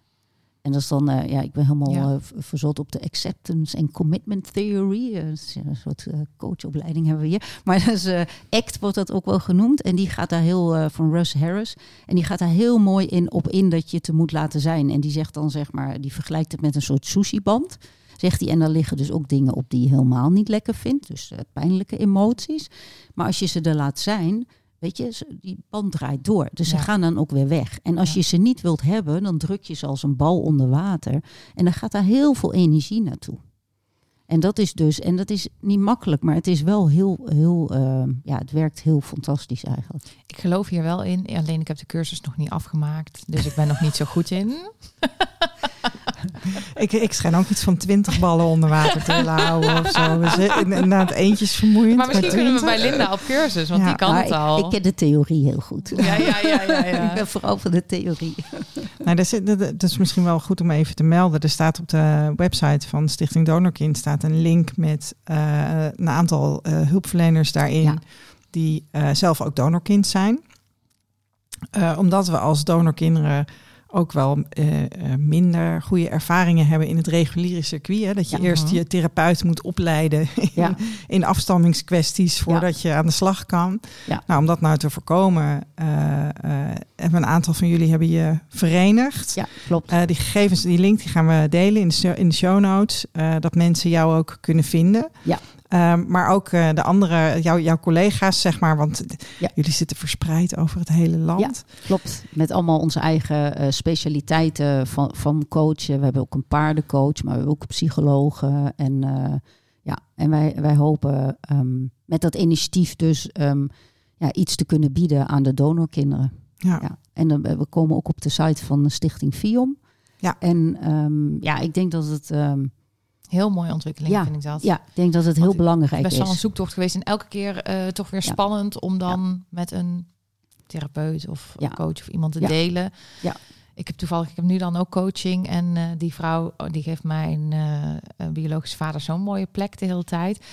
En dat is dan, eh, ja, ik ben helemaal Ja. eh, verzot op de acceptance and commitment theory. Eh, een soort coachopleiding hebben we hier. Maar dat is, ACT wordt dat ook wel genoemd. En die gaat daar heel, van Russ Harris. En die gaat daar heel mooi in, op in dat je er moet laten zijn. En die zegt dan, zeg maar, die vergelijkt het met een soort sushi-band. Zegt hij, en daar liggen dus ook dingen op die je helemaal niet lekker vindt. Dus pijnlijke emoties. Maar als je ze er laat zijn, weet je, die band draait door. Dus Ja. ze gaan dan ook weer weg. En als Ja. je ze niet wilt hebben, dan druk je ze als een bal onder water. En dan gaat daar heel veel energie naartoe. En dat is dus, en dat is niet makkelijk, maar het is wel heel, heel, eh, ja, het werkt heel fantastisch eigenlijk. Ik geloof hier wel in. Alleen ik heb de cursus nog niet afgemaakt. Dus ik ben nog niet zo goed in. Ik, ik schijn ook iets van twintig ballen onder water te willen houden of zo. Dus, inderdaad, eentjes vermoeiend. Maar misschien maar kunnen we 20. bij Linda op cursus. Want Ja, die kan het ik, al. ik ken de theorie heel goed. Ja, ja, ja, ja, ja. ik ben vooral van de theorie. Nou, dat, is, dat, is misschien wel goed om even te melden. Er staat op de website van Stichting Donorkind staat een link met eh, een aantal eh, hulpverleners daarin Ja. die eh, zelf ook donorkind zijn. Eh, omdat we als donorkinderen ook wel eh, eh, minder goede ervaringen hebben in het reguliere circuit. Hè? Dat je Ja. eerst Mhm. je therapeut moet opleiden Ja. in afstammingskwesties voordat je aan de slag kan. Ja. Nou, om dat nou te voorkomen, eh, hebben een aantal van jullie hebben je verenigd. Ja, klopt. Die gegevens, die link, die gaan we delen in de, show- in de show notes. dat mensen jou ook kunnen vinden. Ja. Ehm, maar ook eh, de andere, jou, jouw collega's, zeg maar. Want Ja. jullie zitten verspreid over het hele land. Klopt. Met allemaal onze eigen eh, specialiteiten van, van coachen. We hebben ook een paardencoach, maar we hebben ook psychologen. En, eh, ja, en wij, wij hopen ehm, met dat initiatief dus ehm, ja, iets te kunnen bieden aan de donorkinderen. Ja. Ja. En we komen ook op de site van de Stichting FIOM. Ja. En ja, ik denk dat het, Heel mooie ontwikkeling Ja, vind ik dat. ja, ik denk dat het heel Want belangrijk best wel een is. zoektocht geweest. En elke keer eh, toch weer Ja. spannend om dan met een therapeut of een coach of iemand te delen. Ja. Ik heb toevallig, ik heb nu dan ook coaching. En eh, die vrouw oh, die geeft mijn eh, biologische vader zo'n mooie plek de hele tijd.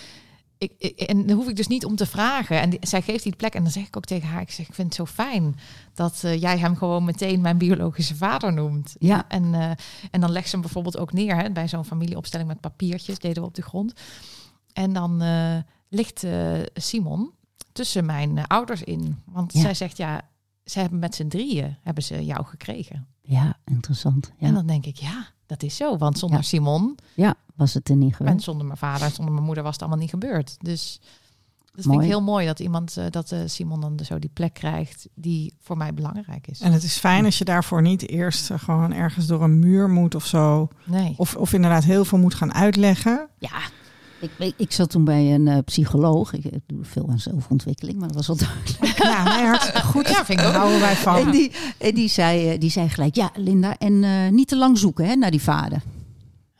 Ik, ik- en dan hoef ik dus niet om te vragen. En die- zij geeft die plek. En dan zeg ik ook tegen haar: Ik zeg, ik vind het zo fijn dat eh, jij hem gewoon meteen mijn biologische vader noemt. Ja. En, eh, en dan legt ze hem bijvoorbeeld ook neer hè, bij zo'n familieopstelling met papiertjes, deden we op de grond. En dan eh, ligt Simon tussen mijn ouders in. Want Ja. zij zegt ja, ze hebben met z'n drieën hebben ze jou gekregen. Ja, interessant. En Ja, dan denk ik, ja, dat is zo. Want zonder Ja. Simon ja was het er niet en geweest. zonder mijn vader en zonder mijn moeder was het allemaal niet gebeurd. Dus dat vind ik heel mooi dat iemand, eh, dat eh, Simon dan zo die plek krijgt die voor mij belangrijk is. En het is fijn als je daarvoor niet eerst eh, gewoon ergens door een muur moet of zo. Nee. Of, of inderdaad heel veel moet gaan uitleggen. Ja, ik, ik, ik zat toen bij een eh, psycholoog. Ik, ik doe veel aan zelfontwikkeling, maar dat was wel duidelijk. Ja, nee, hartstikke goed. Ja, vind ik Daar ook. houden wij van. En, die, en die, zei, eh, die zei gelijk, ja Linda, en eh, niet te lang zoeken hè, naar die vader.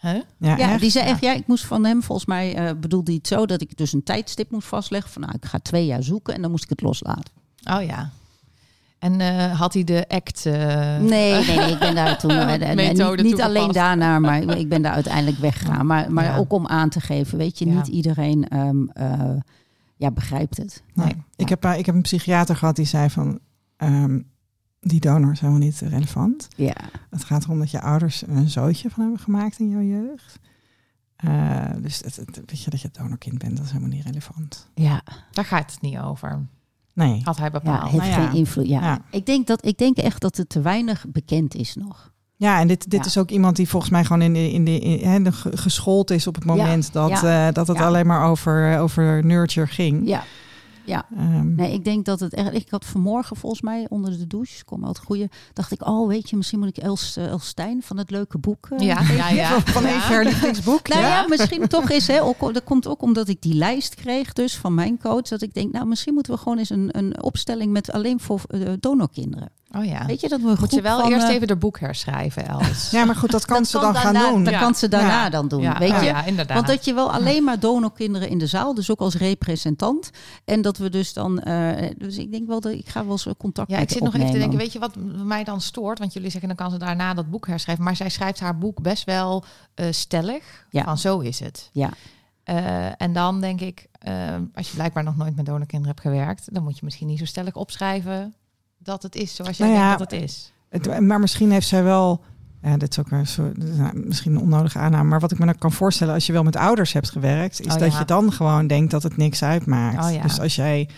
Huh? Ja, Ja, echt? die zei echt, ja, ik moest van hem, volgens mij eh, bedoelde hij het zo, dat ik dus een tijdstip moest vastleggen. Van nou, ik ga twee jaar zoeken en dan moest ik het loslaten. Oh ja. En eh, had hij de act... eh, Nee, nee, nee, ik ben daar toen, en- niet, niet alleen daarna, maar ik ben daar uiteindelijk weggegaan. Maar, maar Ja. ook om aan te geven, weet je, Ja. niet iedereen ehm, eh, ja, begrijpt het. Nee. Nee. Ik, heb, ik heb een psychiater gehad die zei van... ehm, die donor is helemaal niet relevant. Ja, Het gaat erom dat je ouders er een zootje van hebben gemaakt in jouw jeugd. Eh, dus het, het- weet je, dat je donorkind bent, dat is helemaal niet relevant. ja, Daar gaat het niet over. Nee. Had hij ja bepaald. heeft Nou ja. geen invloed. Ja. Ja. Ik, denk dat, ik denk echt dat het te weinig bekend is nog. Ja, en dit, dit Ja. is ook iemand die volgens mij gewoon in de, in de, in, de geschoold is op het moment dat, ja, eh, dat het ja. alleen maar over, over nurture ging. Ja, ja. Ehm, Nee, ik denk dat het echt. Ik had vanmorgen volgens mij onder de douche, kom uit goede. Dacht ik, oh, weet je, misschien moet ik Els, eh, Els Stijn van het leuke boek. eh, Ja, ja, ja. Van even haar lievelingsboek. Nou ja, ja. misschien toch eens. Hè, ook, dat komt ook omdat ik die lijst kreeg, dus van mijn coach. Dat ik denk, nou, misschien moeten we gewoon eens een, een opstelling met alleen voor eh, donorkinderen. Oh ja. Weet je dat Moet je wel eerst eh, even de boek herschrijven, Els. Ja, maar goed, dat kan dat ze dan gaan doen. Dat Ja. kan ze daarna Ja. dan doen. Ja, weet oh je? ja, inderdaad. Want dat je wel alleen maar donorkinderen in de zaal, dus ook als representant. En dat we dus dan, eh, dus ik denk wel dat ik ga wel eens contact Ja, met ik zit nog even te denken, weet je wat mij dan stoort? Want jullie zeggen dan kan ze daarna dat boek herschrijven. Maar zij schrijft haar boek best wel eh, stellig. Ja. Van zo is het. Ja. Eh, en dan denk ik, als je blijkbaar nog nooit met donorkinderen hebt gewerkt, dan moet je misschien niet zo stellig opschrijven dat het is zoals jij Nou ja, denkt dat het is. Het- maar misschien heeft zij wel. Ja, dit is ook een soort, nou misschien een onnodige aanname. Maar wat ik me dan kan voorstellen, als je wel met ouders hebt gewerkt, is Oh, dat ja. je dan gewoon denkt dat het niks uitmaakt. Oh, ja. Dus als jij.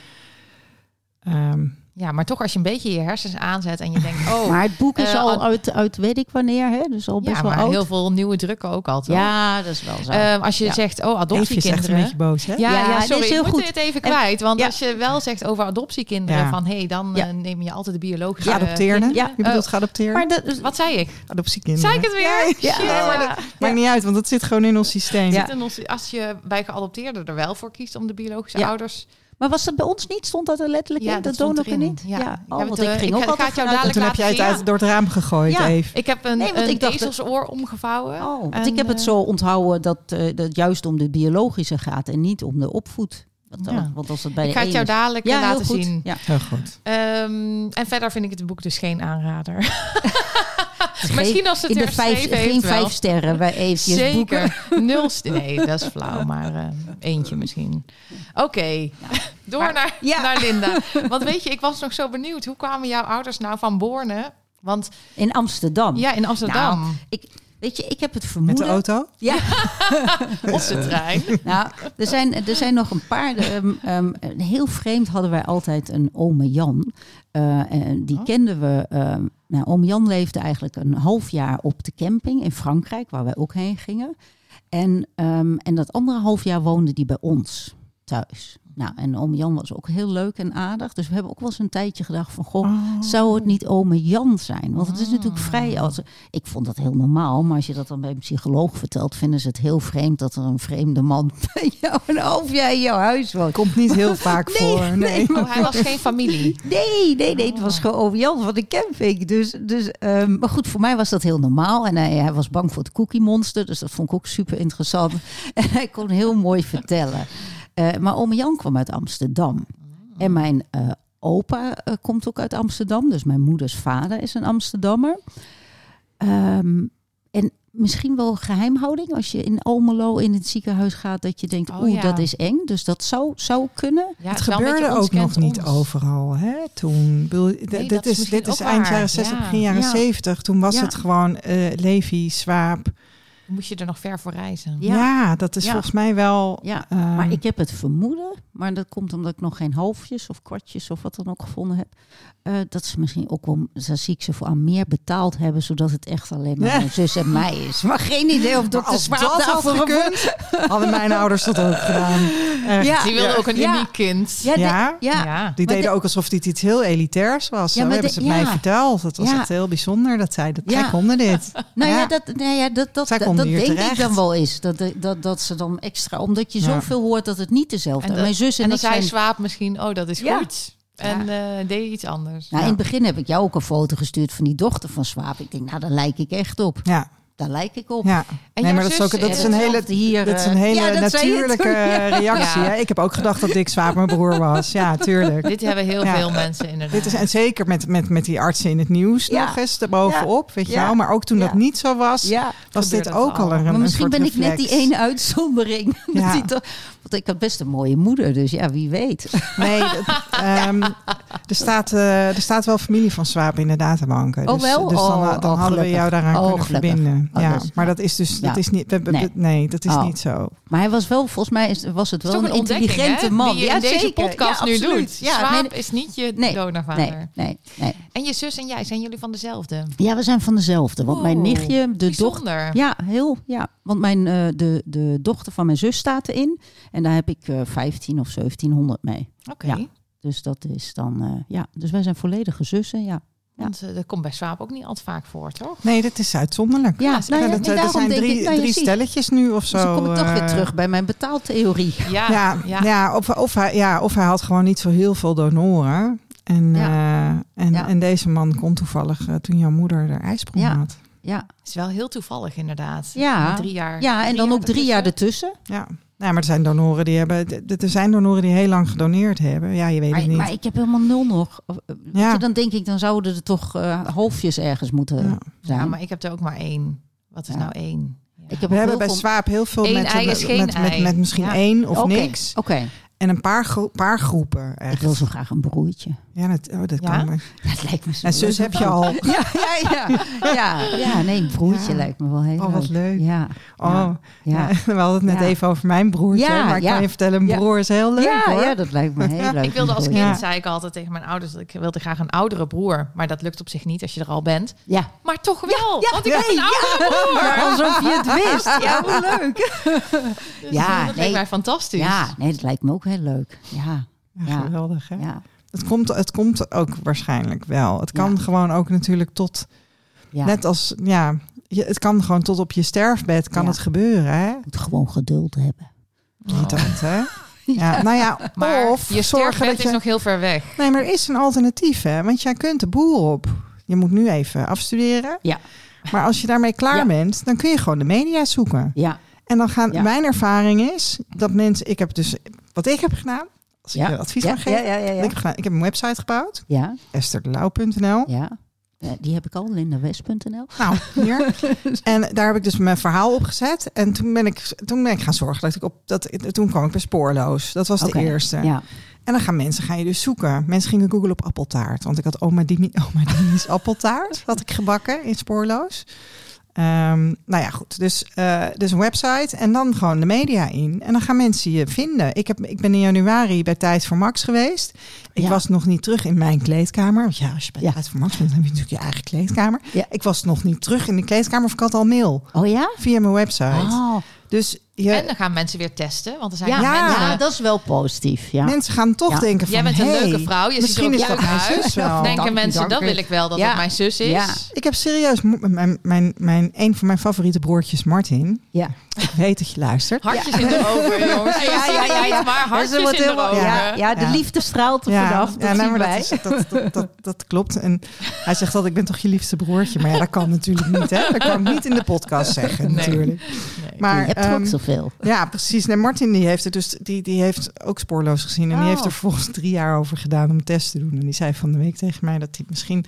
ehm, Ja, maar toch als je een beetje je hersens aanzet en je denkt, oh, Maar het boek is Eh, al uit, uit weet ik wanneer, hè? Dus al best ja, wel maar oud. heel veel nieuwe drukken ook altijd. Ja, dat is wel zo. Ehm, als je Ja. zegt, oh, Eefje is echt een adoptiekinderen. beetje boos, hè? Ja, Ja, sorry, is heel ik moet goed. het even En- kwijt. Want ja. als je wel zegt over adoptiekinderen, Ja. van hé, dan Ja. eh, neem je altijd de biologische kinderen. Ja. Je bedoelt Oh, geadopteerd? maar dat, wat zei ik? Adoptiekinderen. Zei ik het weer? Ja. Ja, maar dat- Maakt niet uit, want dat zit gewoon in ons systeem. Ja. Zit in ons- Als je bij geadopteerden er wel voor kiest om de biologische Ja. ouders. Maar was dat bij ons niet? Stond dat er letterlijk Ja, in? dat donorken erin. niet? Ja. Ja. Oh, want, want eh, ik ging ik ook ga- altijd ga het jou vanuit- dadelijk Toen heb jij het uit, door het raam gegooid, Ja. Ik heb een, Nee, want een ik dacht- ezelsoor omgevouwen. Oh, want En, ik heb het eh, zo onthouden dat het dat juist om de biologische gaat en niet om de opvoed. Want, Ja. want als het bij Ik de ga het jou dadelijk ja, eh, heel laten goed. zien. Ja. Heel goed. Ehm, en verder vind ik het boek dus geen aanrader. Geen- Misschien als het in de vijf, heeft geen wel. vijf sterren bij eventjes boeken. Nul Nee, dat is flauw, maar eh, eentje misschien. Oké, door Maar- naar, Ja. naar Linda. Want weet je, ik was nog zo benieuwd. Hoe kwamen jouw ouders nou van Borne Want In Amsterdam. ja, in Amsterdam, Weet je, ik heb het Met vermoeden... de auto? Ja, op de trein. nou, er zijn, er zijn nog een paar. ehm, ehm, heel vreemd hadden wij altijd een ome Jan. Eh, en die Oh. kenden we. ehm nou, ome Jan leefde eigenlijk een half jaar op de camping in Frankrijk, waar wij ook heen gingen. En, ehm, en dat andere half jaar woonde die bij ons thuis. Nou, en ome Jan was ook heel leuk en aardig. Dus we hebben ook wel eens een tijdje gedacht van... Goh, zou het niet ome Jan zijn? Want het is natuurlijk vrij... Als, ik vond dat heel normaal, maar als je dat dan bij een psycholoog vertelt... vinden ze het heel vreemd dat er een vreemde man bij jou een half jaar in jouw huis woont. Komt niet heel vaak voor. Nee. Oh, hij was geen familie. Nee, nee, nee, het was gewoon ome Jan van de camping. Dus, dus, ehm, maar goed, voor mij was dat heel normaal. En hij, hij was bang voor het cookie monster, dus dat vond ik ook super interessant. En hij kon heel mooi vertellen. Eh, maar ome Jan kwam uit Amsterdam. En mijn eh, opa eh, komt ook uit Amsterdam. Dus mijn moeders vader is een Amsterdammer. Ehm, en misschien wel geheimhouding als je in Almelo in het ziekenhuis gaat... dat je denkt, Oh, oeh, ja. dat is eng. Dus dat zou, zou kunnen. Ja, Het gebeurde ook nog niet ons. overal hè, toen. Bedoel, dit dat is dit is eind jaren 60, Ja. begin jaren Ja. 70. Toen was Ja. het gewoon eh Levi, Swaap. Moest je er nog ver voor reizen. Ja. Ja, dat is Ja. volgens mij wel... Ja, ehm, Maar ik heb het vermoeden, maar dat komt omdat ik nog geen halfjes of kwartjes of wat dan ook gevonden heb. eh, dat ze misschien ook wel, daar zie ik ze voor aan meer betaald hebben, zodat het echt alleen maar mijn zus en mij is. Maar geen idee of dokter als Swaap dat had gekund, hadden mijn ouders dat ook gedaan. Echt. Ja. Die wilde ook een Ja. uniek kind. Ja, de- Ja? Die Maar deden de- ook alsof dit iets heel elitairs was. Ja, maar hebben de- ze het mij verteld. Dat was Ja. echt heel bijzonder dat zij dat Ja. zij konden dit. Nou ja, Ja. dat, nou ja, dat, dat, dat, denk ik dan wel eens. Dat, dat, dat ze dan extra, omdat je Ja. zoveel hoort dat het niet dezelfde is. Zus en, en dan ik zei zijn... Swaap misschien, oh dat is Ja. goed. En eh, deed je iets anders. Nou, Ja. In het begin heb ik jou ook een foto gestuurd van die dochter van Swaap. Ik denk, nou, daar lijk ik echt op. Ja, Daar lijk ik op. ja. En nee, maar dat is, zus ook, dat is een hele, hier, dat is een eh, hele ja, natuurlijke toen, ja. reactie. Ja. Hè? Ik heb ook gedacht dat Dick Swaap mijn broer was. Ja, tuurlijk. Dit hebben heel Ja. veel mensen inderdaad. Dit is, en zeker met, met, met die artsen in het nieuws Ja. nog eens erbovenop, weet je wel. Maar ook toen Ja. dat niet zo was, Ja, was gebeurt dit ook al. een, maar een misschien soort ben ik net die ene uitzondering. Want ik had best een mooie moeder, dus ja, wie weet. Nee, dat- ehm, er, staat, eh, er staat wel familie van Swaap in de databanken. Oh, dus, wel? Dus dan, Oh, dan oh, hadden we jou daaraan Oh, kunnen gelukkig. verbinden. Oh, ja, dus- maar dat is dus Ja. dat is niet. we- we- Nee. nee. dat is Oh. niet zo. Maar hij was wel, volgens mij is, was het Het is wel een intelligente hè, man. Die je in deze zeker. podcast Ja, nu doet. Ja, Swaap nee, is niet je nee, donorvader. nee, nee, nee. En je zus en jij, zijn jullie van dezelfde? Ja, we zijn van dezelfde. Want mijn nichtje, de dochter... Ja, heel. Ja, want mijn, eh, de, de dochter van mijn zus staat erin. En daar heb ik eh 15 of 1700 mee. Oké. Ja. Dus dat is dan... eh, ja, dus wij zijn volledige zussen, ja. Want eh, dat komt bij Swaap ook niet altijd vaak voor, toch? Nee, dat is uitzonderlijk. Ja, Ja, nou ja, dat, er zijn denk drie, ik... Nou, drie stelletjes nu of zo. Dus dan kom ik toch weer eh, terug bij mijn betaaltheorie. Ja, Ja, ja. of, of, hij, ja, of hij had gewoon niet zo heel veel donoren. En, Ja. eh, en, Ja. en deze man kon toevallig eh, toen jouw moeder de ijsprong Ja. had. Ja, is wel heel toevallig inderdaad. Ja. Drie jaar. ja en dan ook drie jaar ertussen. ertussen. Ja. Ja, maar er zijn donoren die hebben. Er zijn donoren die heel lang gedoneerd hebben. Ja, je weet het Maar, niet. maar ik heb helemaal nul nog. Eh, Ja. je, dan denk ik, dan zouden er toch eh, halfjes ergens moeten Ja. zijn. Ja, maar ik heb er ook maar één. Wat is Ja. nou één? Ik heb We hebben bij Swaap heel veel Eén met, ei met, is geen met, met, misschien Ja. één of niks. Oké, En een paar, gro- paar groepen. Echt. ik wil zo graag een broertje. Ja, dat, oh, dat Ja? kan. wel. Dat lijkt me zo En zus heb je al. Ja, ja, ja. Ja, ja nee, een broertje Ja. lijkt me wel heel Oh, wat leuk. Ja, Oh, ja. we hadden het net Ja. even over mijn broertje. Ja, maar ik ja. kan je vertellen, een Ja. broer is heel leuk ja, hoor. ja, dat lijkt me heel leuk. Ik wilde als kind, Ja. zei ik altijd tegen mijn ouders, dat ik wilde graag een oudere broer. Maar dat lukt op zich niet als je er al bent. Ja. Maar toch wel, Ja, want ik ja. heb een oudere broer. Alsof je het wist. Ja, hoe leuk. Dus, Ja, eh, dat nee. lijkt mij fantastisch. Ja, nee, dat lijkt me ook heel leuk. Ja, Ja, Ja. geweldig hè. ja, Het, komt, het komt ook waarschijnlijk wel. Het kan Ja. gewoon ook natuurlijk tot, ja. net als, ja, je, het kan gewoon tot op je sterfbed kan Ja. het gebeuren hè. moet gewoon geduld hebben. Niet dat hè. Ja, nou ja, Maar of je zorgen sterfbed dat is je... nog heel ver weg. Nee, maar er is een alternatief hè. Want jij kunt de boer op. Je moet nu even afstuderen. Ja. Maar als je daarmee klaar Ja. bent, dan kun je gewoon de media zoeken. Ja, En dan gaan, Ja. mijn ervaring is dat mensen, ik heb dus, wat ik heb gedaan, als ik ja. je advies ja, geven, ja, ja, ik, ik heb een website gebouwd, ja, estherdelauw.nl. ja. Die heb ik al, lindawest.nl. Nou, hier. en daar heb ik dus mijn verhaal op gezet. En toen ben ik, toen ben ik gaan zorgen dat ik op, dat, toen kwam ik bij Spoorloos. Dat was de eerste. Ja, En dan gaan mensen gaan je dus zoeken. Mensen gingen googlen op appeltaart. Want ik had oma, Dimi, oma Dimi's appeltaart. Had ik gebakken in Spoorloos. Ehm, nou ja, goed. Dus, eh, dus een website en dan gewoon de media in. En dan gaan mensen je vinden. Ik, heb, ik ben in januari bij Tijd voor Max geweest. Ik Ja. was nog niet terug in mijn kleedkamer. Want ja, als je bij Ja. Tijd voor Max bent, dan heb je natuurlijk je eigen kleedkamer. Ja. Ik was nog niet terug in de kleedkamer of ik had al mail. Oh ja? Via mijn website. Oh. Dus je, En dan gaan mensen weer testen. Want er zijn Ja, Ja. mensen... ja, dat is wel positief. Ja. mensen gaan toch Ja. denken van... Jij bent een hey, leuke vrouw. Je ziet er misschien ook is goed dat mijn uit. zus wel. Denken Dank mensen, dank dat wil ik wel dat Ja. het mijn zus is. Ja. Ik heb serieus... Mijn, mijn, mijn, een van mijn favoriete broertjes, Martin. Ja. Ik weet dat je luistert. Hartjes in de ogen, jongens. Ja, ja, ja, ja, ja. Niet, maar hartjes in de ogen. ja, ja, de Ja. liefde straalt er vanaf. Dat zien wij. dat, is, dat, dat, dat, dat klopt. En hij zegt dat ik ben toch je liefste broertje. Maar ja, dat kan natuurlijk niet. Hè? Dat kan ik niet in de podcast zeggen natuurlijk. Nee. Maar je hebt er ook ja, precies. Nee, Martin die heeft het dus die, die heeft ook spoorloos gezien. En die Oh. heeft er vervolgens drie jaar over gedaan om test te doen. En die zei van de week tegen mij dat hij misschien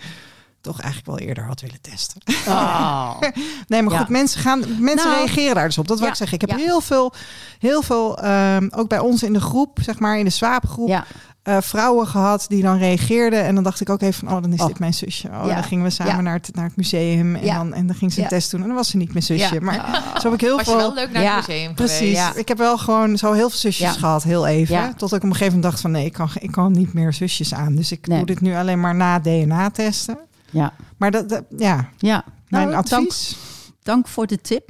toch eigenlijk wel eerder had willen testen. Oh. Nee, maar Ja. goed, mensen, gaan, mensen Nou, reageren daar dus op. Dat wil ja, ik zeggen. Ik heb ja. heel veel, heel veel ehm, ook bij ons in de groep, zeg maar in de swaapgroep, Eh, vrouwen gehad die dan reageerden. En dan dacht ik ook even van, oh, dan is Oh. dit mijn zusje. Oh, Ja. dan gingen we samen Ja. naar, het, naar het museum. En, Ja. dan, en dan ging ze een Ja. test doen. En dan was ze niet mijn zusje. Ja. Maar zo heb ik heel Was veel... wel leuk naar Ja, het museum Precies. geweest? Ja. Ik heb wel gewoon zo heel veel zusjes Ja. gehad, heel even. Ja. Tot ik op een gegeven moment dacht van nee, ik kan, ik kan niet meer zusjes aan. Dus ik Nee. doe dit nu alleen maar na DNA testen. ja. Maar dat, dat- ja, ja. mijn Nou, dank, advies. dank voor de tip.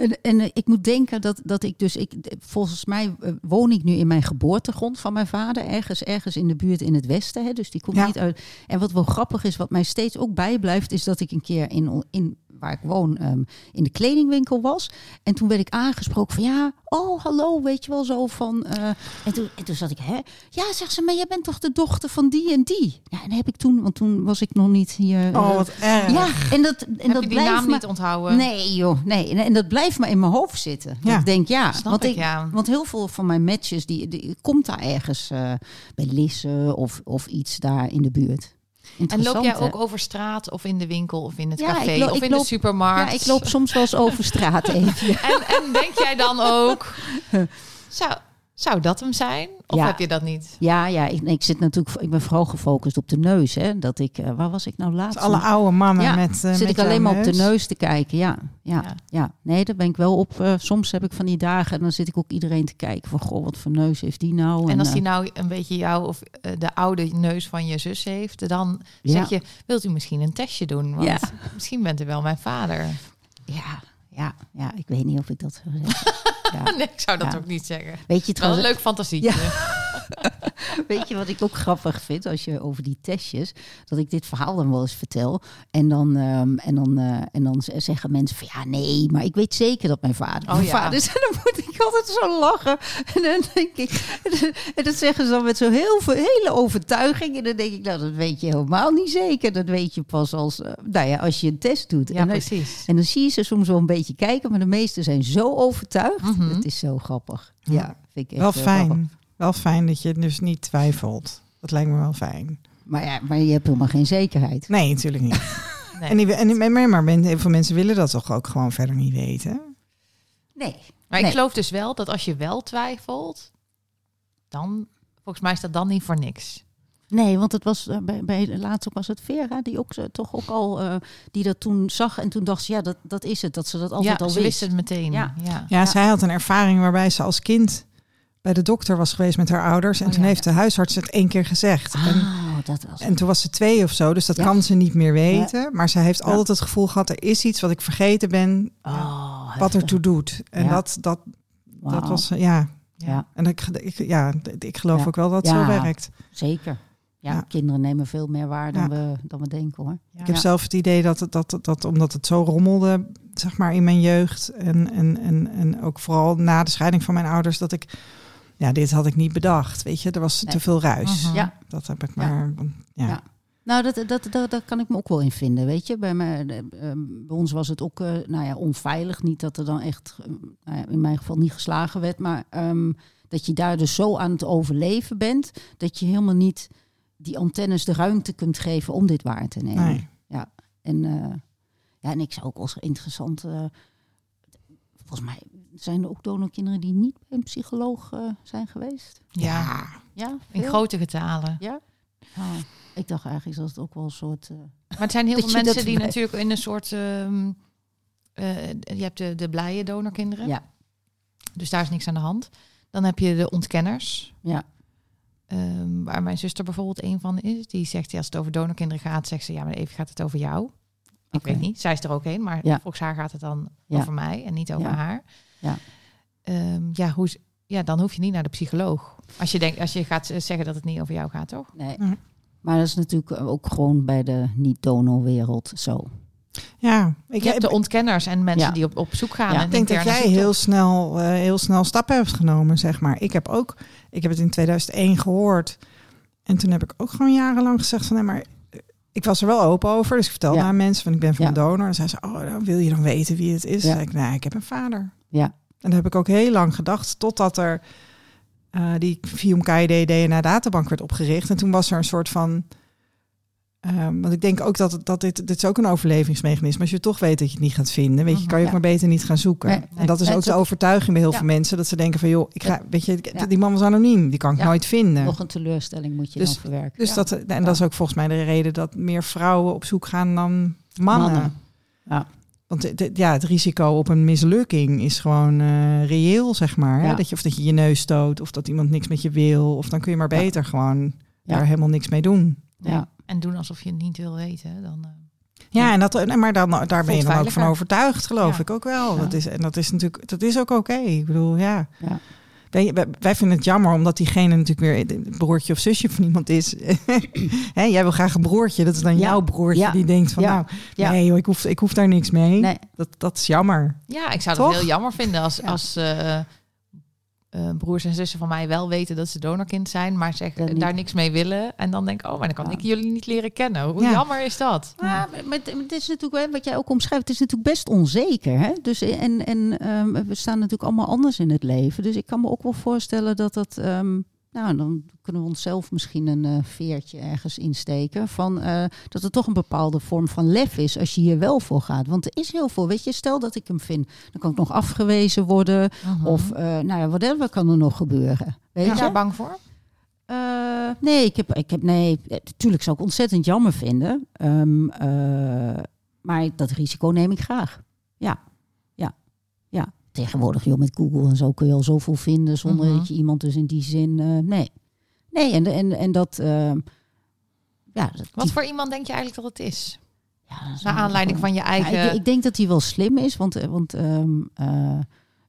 En, en eh, ik moet denken dat, dat ik dus, ik, volgens mij eh, woon ik nu in mijn geboortegrond van mijn vader, ergens, ergens in de buurt in het westen. Hè, dus die komt Ja. niet uit. En wat wel grappig is, wat mij steeds ook bijblijft, is dat ik een keer in, in waar ik woon, ehm, in de kledingwinkel was. En toen werd ik aangesproken van ja, oh hallo, weet je wel zo van. eh, en, toen, en toen zat ik, hè? Ja, zegt ze, maar jij bent toch de dochter van die en die? Ja, en heb ik toen, want toen was ik nog niet hier. Oh, eh, erg. ja, en dat, en Heb dat je die blijft naam me- niet onthouden? Nee, joh, nee. En, en dat blijft me in mijn hoofd zitten. Ja. Ik denk, ja, Snap want ik, ja. Want heel veel van mijn matches, die, die komt daar ergens eh, bij Lisse of, of iets daar in de buurt. En loop jij ook over straat of in de winkel of in het Ja, café of in loop- de supermarkt? Ja, ik loop soms wel eens over straat even. En, en denk jij dan ook, zou, zou dat hem zijn? Of Ja. heb je dat niet? Ja, ja ik, ik zit natuurlijk, ik ben vooral gefocust op de neus. Hè, dat ik, eh, waar was ik nou laatst? Alle oude mannen Ja, met. eh, zit met ik alleen maar op de neus. te kijken. Ja, ja, Ja. ja. Nee, daar ben ik wel op. eh, soms heb ik van die dagen en dan zit ik ook iedereen te kijken van, goh, wat voor neus heeft die nou? En als die nou een beetje jou of de oude neus van je zus heeft, dan Ja. zeg je, wilt u misschien een testje doen? Want Ja. misschien bent u wel mijn vader. Ja, ja, ja, ik weet niet of ik dat zou zeggen. Ja. Nee, ik zou dat Ja. ook niet zeggen. Weet je Wel een trouwens, leuk fantasietje. Weet je wat ik ook grappig vind als je over die testjes, dat ik dit verhaal dan wel eens vertel en dan, ehm, en dan, eh, en dan zeggen mensen van ja nee, maar ik weet zeker dat mijn vader Oh, mijn ja. vader is. En dan moet ik altijd zo lachen. En dan denk ik, en dat zeggen ze dan met zo'n heel veel, hele overtuiging. En dan denk ik, nou dat weet je helemaal niet zeker. Dat weet je pas als, eh, nou ja, als je een test doet. Ja, en, dan, precies. en dan zie je ze soms wel een beetje kijken, maar de meesten zijn zo overtuigd. Mhm. Het is zo grappig. Ja. Vind ik echt Wel heel grappig. Fijn. Wel fijn dat je dus niet twijfelt. Dat lijkt me wel fijn. Maar ja, maar je hebt helemaal geen zekerheid. Nee, natuurlijk niet. Nee. En, die, en, maar, maar men- heel veel mensen willen dat toch ook gewoon verder niet weten. Nee. Maar ik geloof dus wel dat als je wel twijfelt, dan, volgens mij is dat dan niet voor niks. Nee, want het was eh, bij, bij laatst ook was het Vera die ook zo- toch ook al eh, die dat toen zag en toen dacht ze ja dat dat is het dat ze dat altijd ja, al ze wist. wist het meteen. Ja. Ja. Ja. Ja, zij had een ervaring waarbij ze als kind bij de dokter was geweest met haar ouders. En Oh, toen ja, heeft de huisarts het één keer gezegd. En, Ah, dat was en toen was ze twee of zo, dus dat Ja. kan ze niet meer weten. Maar ze heeft Ja. altijd het gevoel gehad, er is iets wat ik vergeten ben, oh, wat ertoe doet. En Ja. dat, dat, dat was, ja. ja En ik, ik, ja, ik geloof Ja. ook wel dat het Ja. zo werkt. zeker. Ja, Ja. kinderen nemen veel meer waar dan, Ja. we, dan we denken hoor. Ja. Ik heb zelf het idee dat, het- dat, dat omdat het zo rommelde, zeg maar, in mijn jeugd. En, en, en, en ook vooral na de scheiding van mijn ouders, dat ik. Ja, dit had ik niet bedacht. Weet je, er was Nee. te veel ruis. Mhm. Ja. Dat heb ik Ja. maar. Ja. Ja. Nou, dat, dat, dat, daar kan ik me ook wel in vinden, weet je. Bij, mij, eh, eh, bij ons was het ook, eh, nou ja, onveilig. Niet dat er dan echt, eh, nou ja, in mijn geval niet geslagen werd, maar ehm, dat je daar dus zo aan het overleven bent, dat je helemaal niet die antennes de ruimte kunt geven om dit waar te nemen. Nee. En, eh, ja, en ik zou ook als interessant. eh, volgens mij zijn er ook donorkinderen die niet bij een psycholoog eh, zijn geweest. Ja, Ja, in grote getalen. Ja. Oh, ik dacht eigenlijk dat het ook wel een soort. eh, Maar het zijn heel veel mensen die bij- natuurlijk in een soort... ehm, eh, je hebt de, de blije donorkinderen. ja, Dus daar is niks aan de hand. Dan heb je de ontkenners. ja, ehm, waar mijn zuster bijvoorbeeld een van is. Die zegt, ja, als het over donorkinderen gaat, zegt ze... Ja, maar even gaat het over jou. Ik weet niet. Zij is er ook een. Maar Ja. volgens haar gaat het dan Ja. over mij en niet over Ja. haar. Ja. Ehm, ja, hoe, ja, dan hoef je niet naar de psycholoog. Als je, denkt, als je gaat zeggen dat het niet over jou gaat, toch? nee. Ja. Maar dat is natuurlijk ook gewoon bij de niet-donorwereld zo. Ja, ik, Je hebt de ontkenners en mensen Ja. die op, op zoek gaan. Ja. en Ik denk dat jij heel snel, eh, heel snel stappen hebt genomen, zeg maar. Ik heb ook, ik heb het in 2001 gehoord. En toen heb ik ook gewoon jarenlang gezegd van, nee, maar eh, ik was er wel open over. Dus ik vertelde Ja. aan mensen van, ik ben van Ja. een donor. En zei ze, oh, dan wil je dan weten wie het is? Ja. Zei ik, nee, ik heb een vader. Ja, En dat heb ik ook heel lang gedacht, totdat er eh, die Vium KID DNA databank werd opgericht. En toen was er een soort van... ehm, want ik denk ook dat, dat dit, dit is ook een overlevingsmechanisme. Als je toch weet dat je het niet gaat vinden, weet je, Mhm, kan je ook ja. maar beter niet gaan zoeken. Nee, en dat is ook de overtuiging bij heel Ja. veel mensen. Dat ze denken van, joh, ik ga, weet je, Ja. die man was anoniem, die kan ik Ja. nooit vinden. nog een teleurstelling moet je Dus- dan verwerken. dus Ja. dat, en Ja. dat is ook volgens mij de reden dat meer vrouwen op zoek gaan dan mannen. Mannen. Ja. Want het- ja, het risico op een mislukking is gewoon eh, reëel, zeg maar. Ja. Dat je, of dat je je neus stoot, of dat iemand niks met je wil. Of dan kun je maar Ja. beter gewoon Ja. daar helemaal niks mee doen. Ja. En doen alsof je het niet wil weten. Dan, eh, Ja, en dat, en- maar dan, daar ben je dan ook van overtuigd, geloof Ja. ik ook wel. Ja. Dat is, en dat is natuurlijk, dat is ook oké. Ik bedoel, ja. Wij, wij- wij vinden het jammer omdat diegene natuurlijk weer het broertje of zusje van iemand is. Hè, jij wil graag een broertje. Dat is dan Ja. jouw broertje Ja. die denkt van Ja. nou, Ja. nee joh, ik hoef, ik hoef daar niks mee. Nee, Dat, dat is jammer. ja, ik zou het heel jammer vinden als, Ja. als eh, eh, broers en zussen van mij wel weten dat ze donorkind zijn, maar zeg, daar niks mee willen. En dan denk ik, oh, maar dan kan Ja. ik jullie niet leren kennen. Hoe Ja. jammer is dat? Maar, maar het is natuurlijk, wat jij ook omschrijft, het is natuurlijk best onzeker. Hè? Dus, en en ehm, we staan natuurlijk allemaal anders in het leven. Dus ik kan me ook wel voorstellen dat dat... ehm, nou, dan kunnen we onszelf misschien een eh, veertje ergens insteken. Van, eh, dat er toch een bepaalde vorm van lef is als je hier wel voor gaat. Want er is heel veel. Weet je, stel dat ik hem vind. Dan kan ik nog afgewezen worden. Mhm. Of, eh nou ja, whatever kan er nog gebeuren. Weet ben je daar bang voor? Nee, ik heb, ik heb, nee, natuurlijk zou ik ontzettend jammer vinden. Ehm, eh, maar dat risico neem ik graag. Ja, ja, ja. Tegenwoordig, joh, met Google en zo kun je al zoveel vinden zonder Mhm. dat je iemand dus in die zin, eh, nee. Nee, en, en, en dat, ehm, ja. Dat, Wat die- voor iemand denk je eigenlijk dat het is? ja, dat is Naar aanleiding van je Ja, eigen... ik, ik denk dat hij wel slim is, want, eh, want ehm, eh,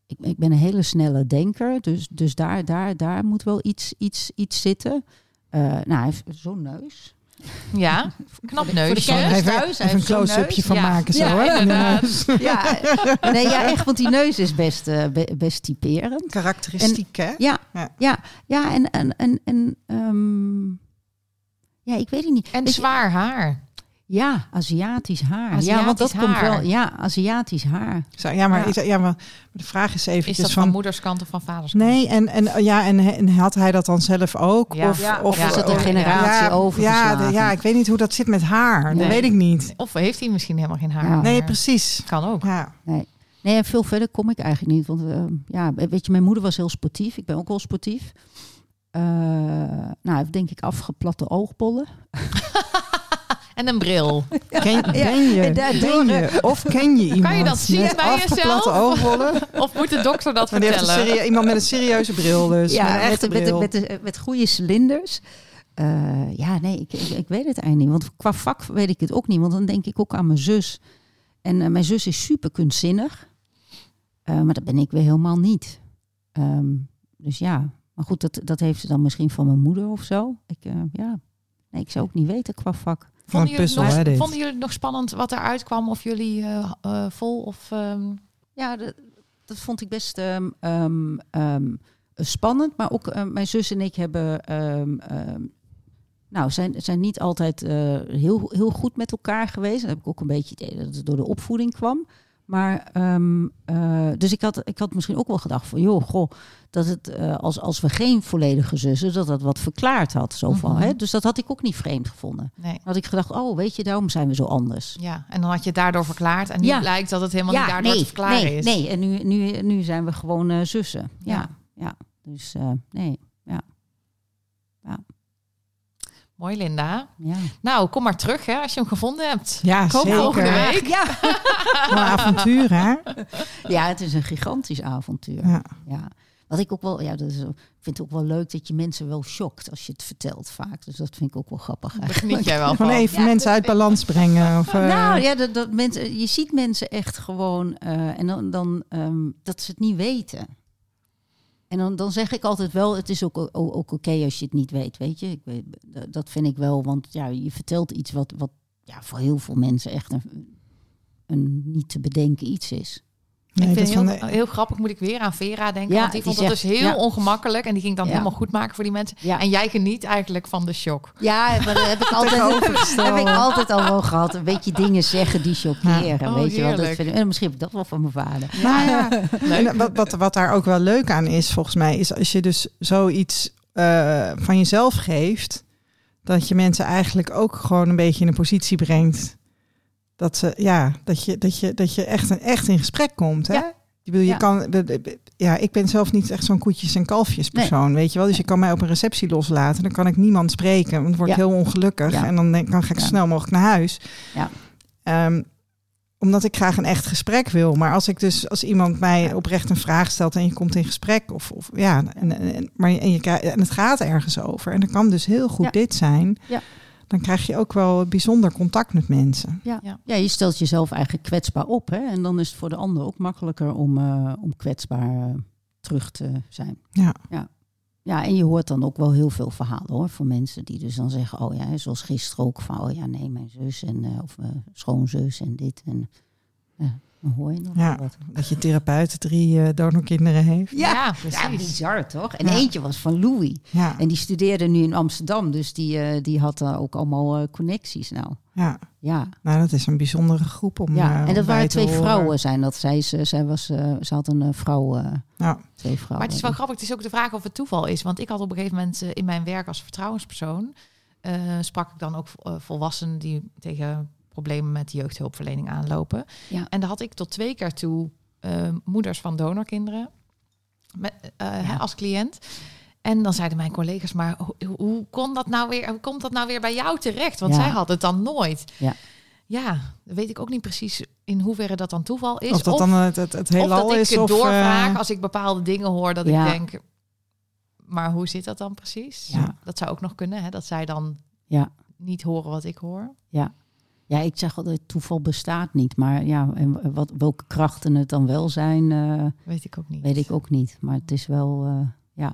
ik, ik ben een hele snelle denker. Dus, dus daar, daar, daar moet wel iets, iets, iets zitten. Nou, hij heeft zo'n neus. Ja, knap Voor de neusje. Even, thuis, hij even een close-upje van Ja. maken zo. Ja, hè? inderdaad. Ja, nee, ja, echt, want die neus is best, eh, be- best typerend. Karakteristiek, hè? Ja, Ja. ja, ja, en, en, en, en ehm, ja, ik weet het niet. En zwaar haar. Ja, Aziatisch haar. ja, Aziatisch want dat komt haar. wel. Ja, Aziatisch haar. Zo, ja, maar, Ja. ik- ja, maar de vraag is even Is dat van... van moederskant of van vaderskant? Nee, en, en, ja, en, en had hij dat dan zelf ook? Ja. Of, Ja, of is het een generatie ja, overgeslagen? Ja, ja, ik weet niet hoe dat zit met haar. Dat weet ik niet. Of heeft hij misschien helemaal geen haar? Ja. Nee, precies. Kan ook. Ja. Nee. Nee, en veel verder kom ik eigenlijk niet. Want eh, ja, weet je, mijn moeder was heel sportief. Ik ben ook wel sportief. Eh, nou, hij heeft denk ik afgeplatte oogbollen. En een bril. Ken, je, ken je? Of ken je iemand je dat zien met bij jezelf? Of moet de dokter dat Maar heeft vertellen? serie- iemand met een serieuze bril dus. ja, met een met, met, met, goede cilinders. Eh, ja, nee, ik, ik, ik weet het eigenlijk niet. Want qua vak weet ik het ook niet. Want dan denk ik ook aan mijn zus. En eh, mijn zus is super kunstzinnig. Eh, maar dat ben ik weer helemaal niet. Ehm, dus ja, maar goed, dat, dat heeft ze dan misschien van mijn moeder of zo. Ik, ja, nee, ik zou ook niet weten qua vak. Vonden een jullie, puzzel, het hè, nog, vonden jullie het nog spannend wat eruit kwam? Of jullie eh, eh, vol of... ehm, Ja, dat, dat vond ik best ehm, ehm, spannend. Maar ook ehm, mijn zus en ik hebben. ehm, ehm, nou, zijn, zijn niet altijd eh, heel, heel goed met elkaar geweest. Dan heb ik ook een beetje het idee dat het door de opvoeding kwam. Maar, ehm, eh, dus ik had, ik had misschien ook wel gedacht van, joh, goh, dat het eh, als, als we geen volledige zussen, dat dat wat verklaard had. Zo van, Mhm. hè? Dus dat had ik ook niet vreemd gevonden. Nee. Had ik gedacht, oh, weet je, daarom zijn we zo anders. Ja, en dan had je het daardoor verklaard. En nu Ja. blijkt dat het helemaal niet daardoor te verklaren nee, is. nee. En nu, nu, nu zijn we gewoon zussen. Ja, Ja. ja. Dus eh, nee, Mooi, Linda. ja. Nou, kom maar terug hè, als je hem gevonden hebt. Ja, Ik hoop zeker. volgende week. Ja. Wat een avontuur, hè? ja, het is een gigantisch avontuur. Ja. Ja. Wat ik ook wel, ja, dat is, ik vind het ook wel leuk dat je mensen wel shockt als je het vertelt vaak. Dus dat vind ik ook wel grappig geniet jij wel Gewoon van. even mensen uit balans brengen. Of, eh, Nou ja, dat, dat mensen, je ziet mensen echt gewoon eh, en dan, dan ehm, dat ze het niet weten. En dan, dan zeg ik altijd wel, het is ook, ook, ook oké als je het niet weet, weet je. Ik weet, dat- dat vind ik wel, want ja, je vertelt iets wat, wat ja, voor heel veel mensen echt een, een niet te bedenken iets is. Nee, ik dat vind het heel, de- heel grappig, moet ik weer aan Vera denken. Ja, want die die vond het zegt- dus heel ja. ongemakkelijk. En die ging dan Ja. helemaal goed maken voor die mensen. Ja. En jij geniet eigenlijk van de shock. Ja, maar dat heb ik altijd, heb ik altijd al wel gehad. Een beetje dingen zeggen die chockeren. Ja. Oh, weet je wel? Dat heerlijk. vind ik, en misschien heb ik dat wel van mijn vader. Ja, Leuk. en wat, wat, wat daar ook wel leuk aan is, volgens mij, is als je dus zoiets eh, van jezelf geeft, dat je mensen eigenlijk ook gewoon een beetje in een positie brengt. Dat, ze, ja, dat, je, dat, je, dat je echt, een, echt in gesprek komt. Hè? Ja. Ik bedoel, je Ja. kan, ja, ik ben zelf niet echt zo'n koetjes- en kalfjes persoon, weet je wel. Dus je kan mij op een receptie loslaten, dan kan ik niemand spreken, want dan word ik Ja. heel ongelukkig. Ja. En dan, denk, dan ga ik zo snel mogelijk naar huis. Ja. Ehm, omdat ik graag een echt gesprek wil. Maar als ik dus als iemand mij oprecht een vraag stelt en je komt in gesprek, of, of ja, en, en, maar en, je, en het gaat ergens over. En dan kan dus heel goed dit zijn. Ja. Dan krijg je ook wel bijzonder contact met mensen. Ja. Ja. Ja. je stelt jezelf eigenlijk kwetsbaar op. Hè? En dan is het voor de ander ook makkelijker om, eh, om kwetsbaar eh, terug te zijn. Ja. ja. Ja, en je hoort dan ook wel heel veel verhalen hoor. Van mensen die dus dan zeggen, oh ja, zoals gisteren ook van, oh ja, nee, mijn zus en eh, of mijn schoonzus en dit. En ja, dan hoor je nog Ja. wat. Dat je therapeut drie eh donorkinderen heeft. Ja, Ja, precies. bizar toch? En Ja. eentje was van Louis. Ja, En die studeerde nu in Amsterdam, dus die, eh, die had daar ook allemaal connecties nou. ja. Ja, Nou, dat is een bijzondere groep om. ja. en dat waren twee horen. vrouwen zijn dat. Zij, ze, zij was, eh, ze had een vrouw, eh, Ja. twee vrouwen. Maar het is wel grappig. Het is ook de vraag of het toeval is. Want ik had op een gegeven moment eh, in mijn werk als vertrouwenspersoon... eh, sprak ik dan ook volwassenen die tegen problemen met jeugdhulpverlening aanlopen. Ja. En daar had ik tot twee keer toe eh, moeders van donorkinderen met, eh, hè, als cliënt. En dan zeiden mijn collega's, maar hoe, hoe kon dat nou weer, hoe komt dat nou weer bij jou terecht? Want Ja. zij had het dan nooit. Ja. Ja, weet ik ook niet precies in hoeverre dat dan toeval is. Of dat dan het, het, het of heelal dat ik is. het Of, doorvraag eh, als ik bepaalde dingen hoor, dat Ja. ik denk, maar hoe zit dat dan precies? Ja. Dat zou ook nog kunnen, hè? dat zij dan Ja. niet horen wat ik hoor. Ja. Ja, ik zeg altijd, toeval bestaat niet. Maar ja, en wat, welke krachten het dan wel zijn, eh, Weet ik ook niet. weet ik ook niet. Maar het is wel, eh, ja.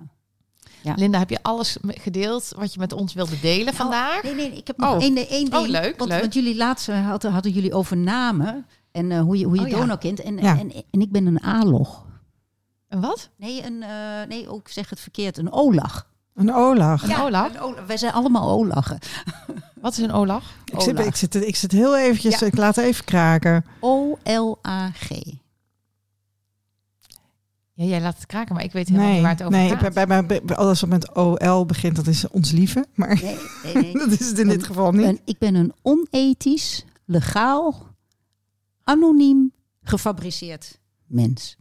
Ja. Linda, heb je alles gedeeld wat je met ons wilde delen vandaag? Nee, nee, ik heb nog Oh. één, één ding. Oh, leuk, want, leuk. want jullie laatst eh, hadden, hadden jullie over namen en eh, hoe je, hoe je Oh, ja. donorkind. En, Ja. en, en ik ben een A-log. Een wat? Nee, een, eh, nee, ook zeg het verkeerd, een O-lach. Een olag. Een olag? Een O-lach. Wij zijn allemaal O-lachen. Wat is een olag? Ik zit, ik, zit, ik zit heel eventjes, Ja. ik laat even kraken. O-L-A-G. Ja, jij laat het kraken, maar ik weet helemaal Nee, niet waar het over nee gaat. bij, bij, bij, alles wat met OL begint, dat is ons lieve. Maar Nee, nee, nee. dat is het in dit geval niet. Een- ik ben een onethisch, legaal, anoniem gefabriceerd mens.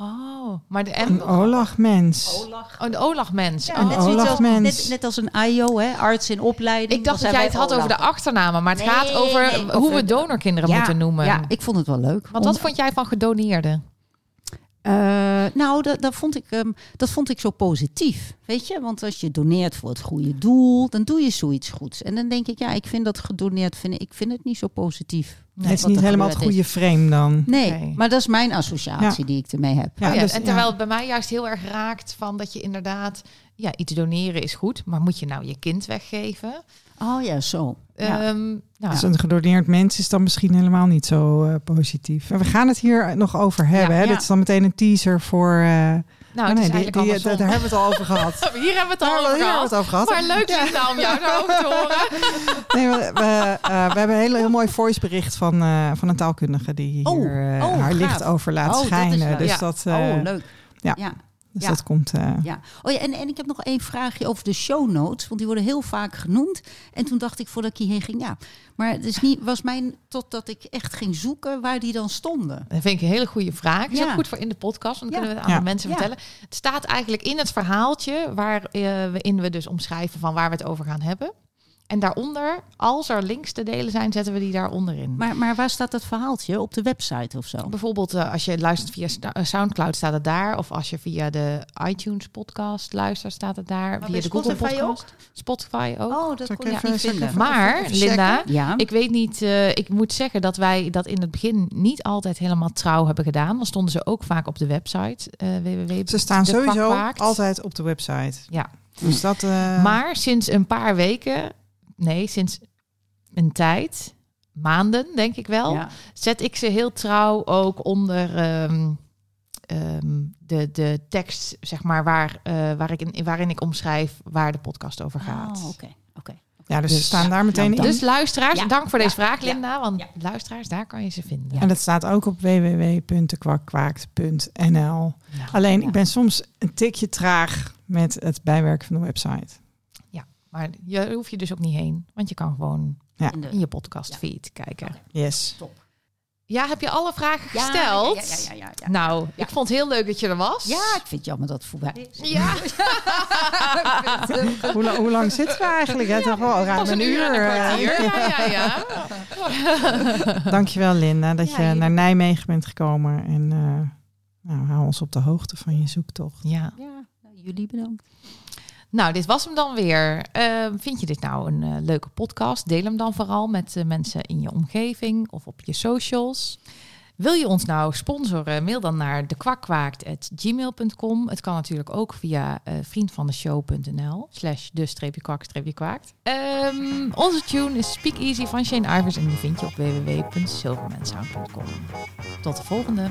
Oh, maar de M... Een olagmens. Olach. Oh, de olagmens. Ja, Oh. net, olachmens. net, net als een IO, hè, arts in opleiding. Ik dacht dat jij het had over de achternamen, maar het Nee, gaat over nee, hoe over we de- donorkinderen Ja, moeten noemen. Ja, ik vond het wel leuk. Want wat vond jij van gedoneerden? Eh, nou, dat, dat, vond ik, ehm, dat vond ik zo positief. Weet je, want als je doneert voor het goede doel, dan doe je zoiets goeds. En dan denk ik, ja, ik vind dat gedoneerd, vind, ik vind het niet zo positief. het is niet helemaal het goede frame dan. Nee, maar dat is mijn associatie die ik ermee heb. Ja, Oh ja, dus- en terwijl het bij mij juist heel erg raakt van dat je inderdaad... Ja, iets doneren is goed, maar moet je nou je kind weggeven? Oh ja, zo. Ja. Ehm, nou, Dus een gedoneerd mens is dan misschien helemaal niet zo eh, positief. Maar we gaan het hier nog over hebben. Ja, hè? Dit is dan meteen een teaser voor, eh, Nou, Oh, het is nee, die, die- daar hebben we het al over gehad. Hier hebben we het al over hier gehad. het over. Maar leuk Ja. Linda, om jou daarover te horen. Nee, we, we, eh, we hebben een heel, heel mooi voicebericht van, van een taalkundige die hier Oh, eh, oh, haar gaaf. licht over laat dat is schijnen. dus dat, oh, leuk. ja. Dus ja. dat komt. eh, Ja. Oh ja, en, en ik heb nog één vraagje over de show notes. Want die worden heel vaak genoemd. En toen dacht ik voordat ik hierheen ging, ja. Maar het is niet, was mijn, totdat ik echt ging zoeken waar die dan stonden. Dat vind ik een hele goede vraag. Is Ja. ook goed voor in de podcast, want dan Ja. kunnen we het aan Ja. de mensen Ja. vertellen. Het staat eigenlijk in het verhaaltje waarin we dus omschrijven van waar we het over gaan hebben. En daaronder, als er links te delen zijn, zetten we die daaronder in. Maar, maar waar staat dat verhaaltje? Op de website of zo? Bijvoorbeeld eh, als je luistert via eh, Soundcloud staat het daar. Of als je via de iTunes podcast luistert staat het daar. via de Google Spotify podcast. Spotify ook. Oh, dat kon je niet vinden. maar even Linda, ja, ik weet niet, eh, ik moet zeggen dat wij dat in het begin niet altijd helemaal trouw hebben gedaan. Dan stonden ze ook vaak op de website. eh www. Ze staan sowieso altijd op de website. Ja. Dus dat. eh, Maar sinds een paar weken, nee, sinds een tijd, maanden denk ik wel, ja. zet ik ze heel trouw ook onder ehm, ehm, de, de tekst, zeg maar, waar, eh, waar ik in, waarin ik omschrijf waar de podcast over gaat. Oh, oké. oké. ja, dus ze Dus- staan daar meteen nou, in. Dus luisteraars, Ja, dank voor ja, deze vraag, Linda. Want ja. luisteraars, daar kan je ze vinden. En dat staat ook op www.kwakkwaakt.nl. Nou, Alleen, Ja. ik ben soms een tikje traag met het bijwerken van de website. Maar je hoef je dus ook niet heen, want je kan gewoon Ja. In de- in je podcast feed kijken. Yes. Ja, heb je alle vragen Ja, gesteld? Ja, ja, ja, ja, ja. Nou, Ja. ik vond het heel leuk dat je er was. Ja, ik vind het jammer dat het voorbij is. Ja, Hoe, la- hoe lang zitten we eigenlijk? Ja, toch wel ruim een een uur en een eh. kwartier. Ja, ja, ja. Dankjewel Linda dat Ja, je naar Nijmegen bent gekomen. En eh, nou, hou ons op de hoogte van je zoektocht. ja. Ja, nou, jullie bedankt. Nou, dit was hem dan weer. Eh, vind je dit nou een eh, leuke podcast? Deel hem dan vooral met eh, mensen in je omgeving of op je socials. Wil je ons nou sponsoren? Mail dan naar dekwakwaakt.gmail.com. Het kan natuurlijk ook via eh vriendvandeshow.nl slash de streepje kwak streepje kwaakt. Ehm, onze tune is Speak Easy van Shane Ivers en die vind je op www.silvermansound.com. Tot de volgende.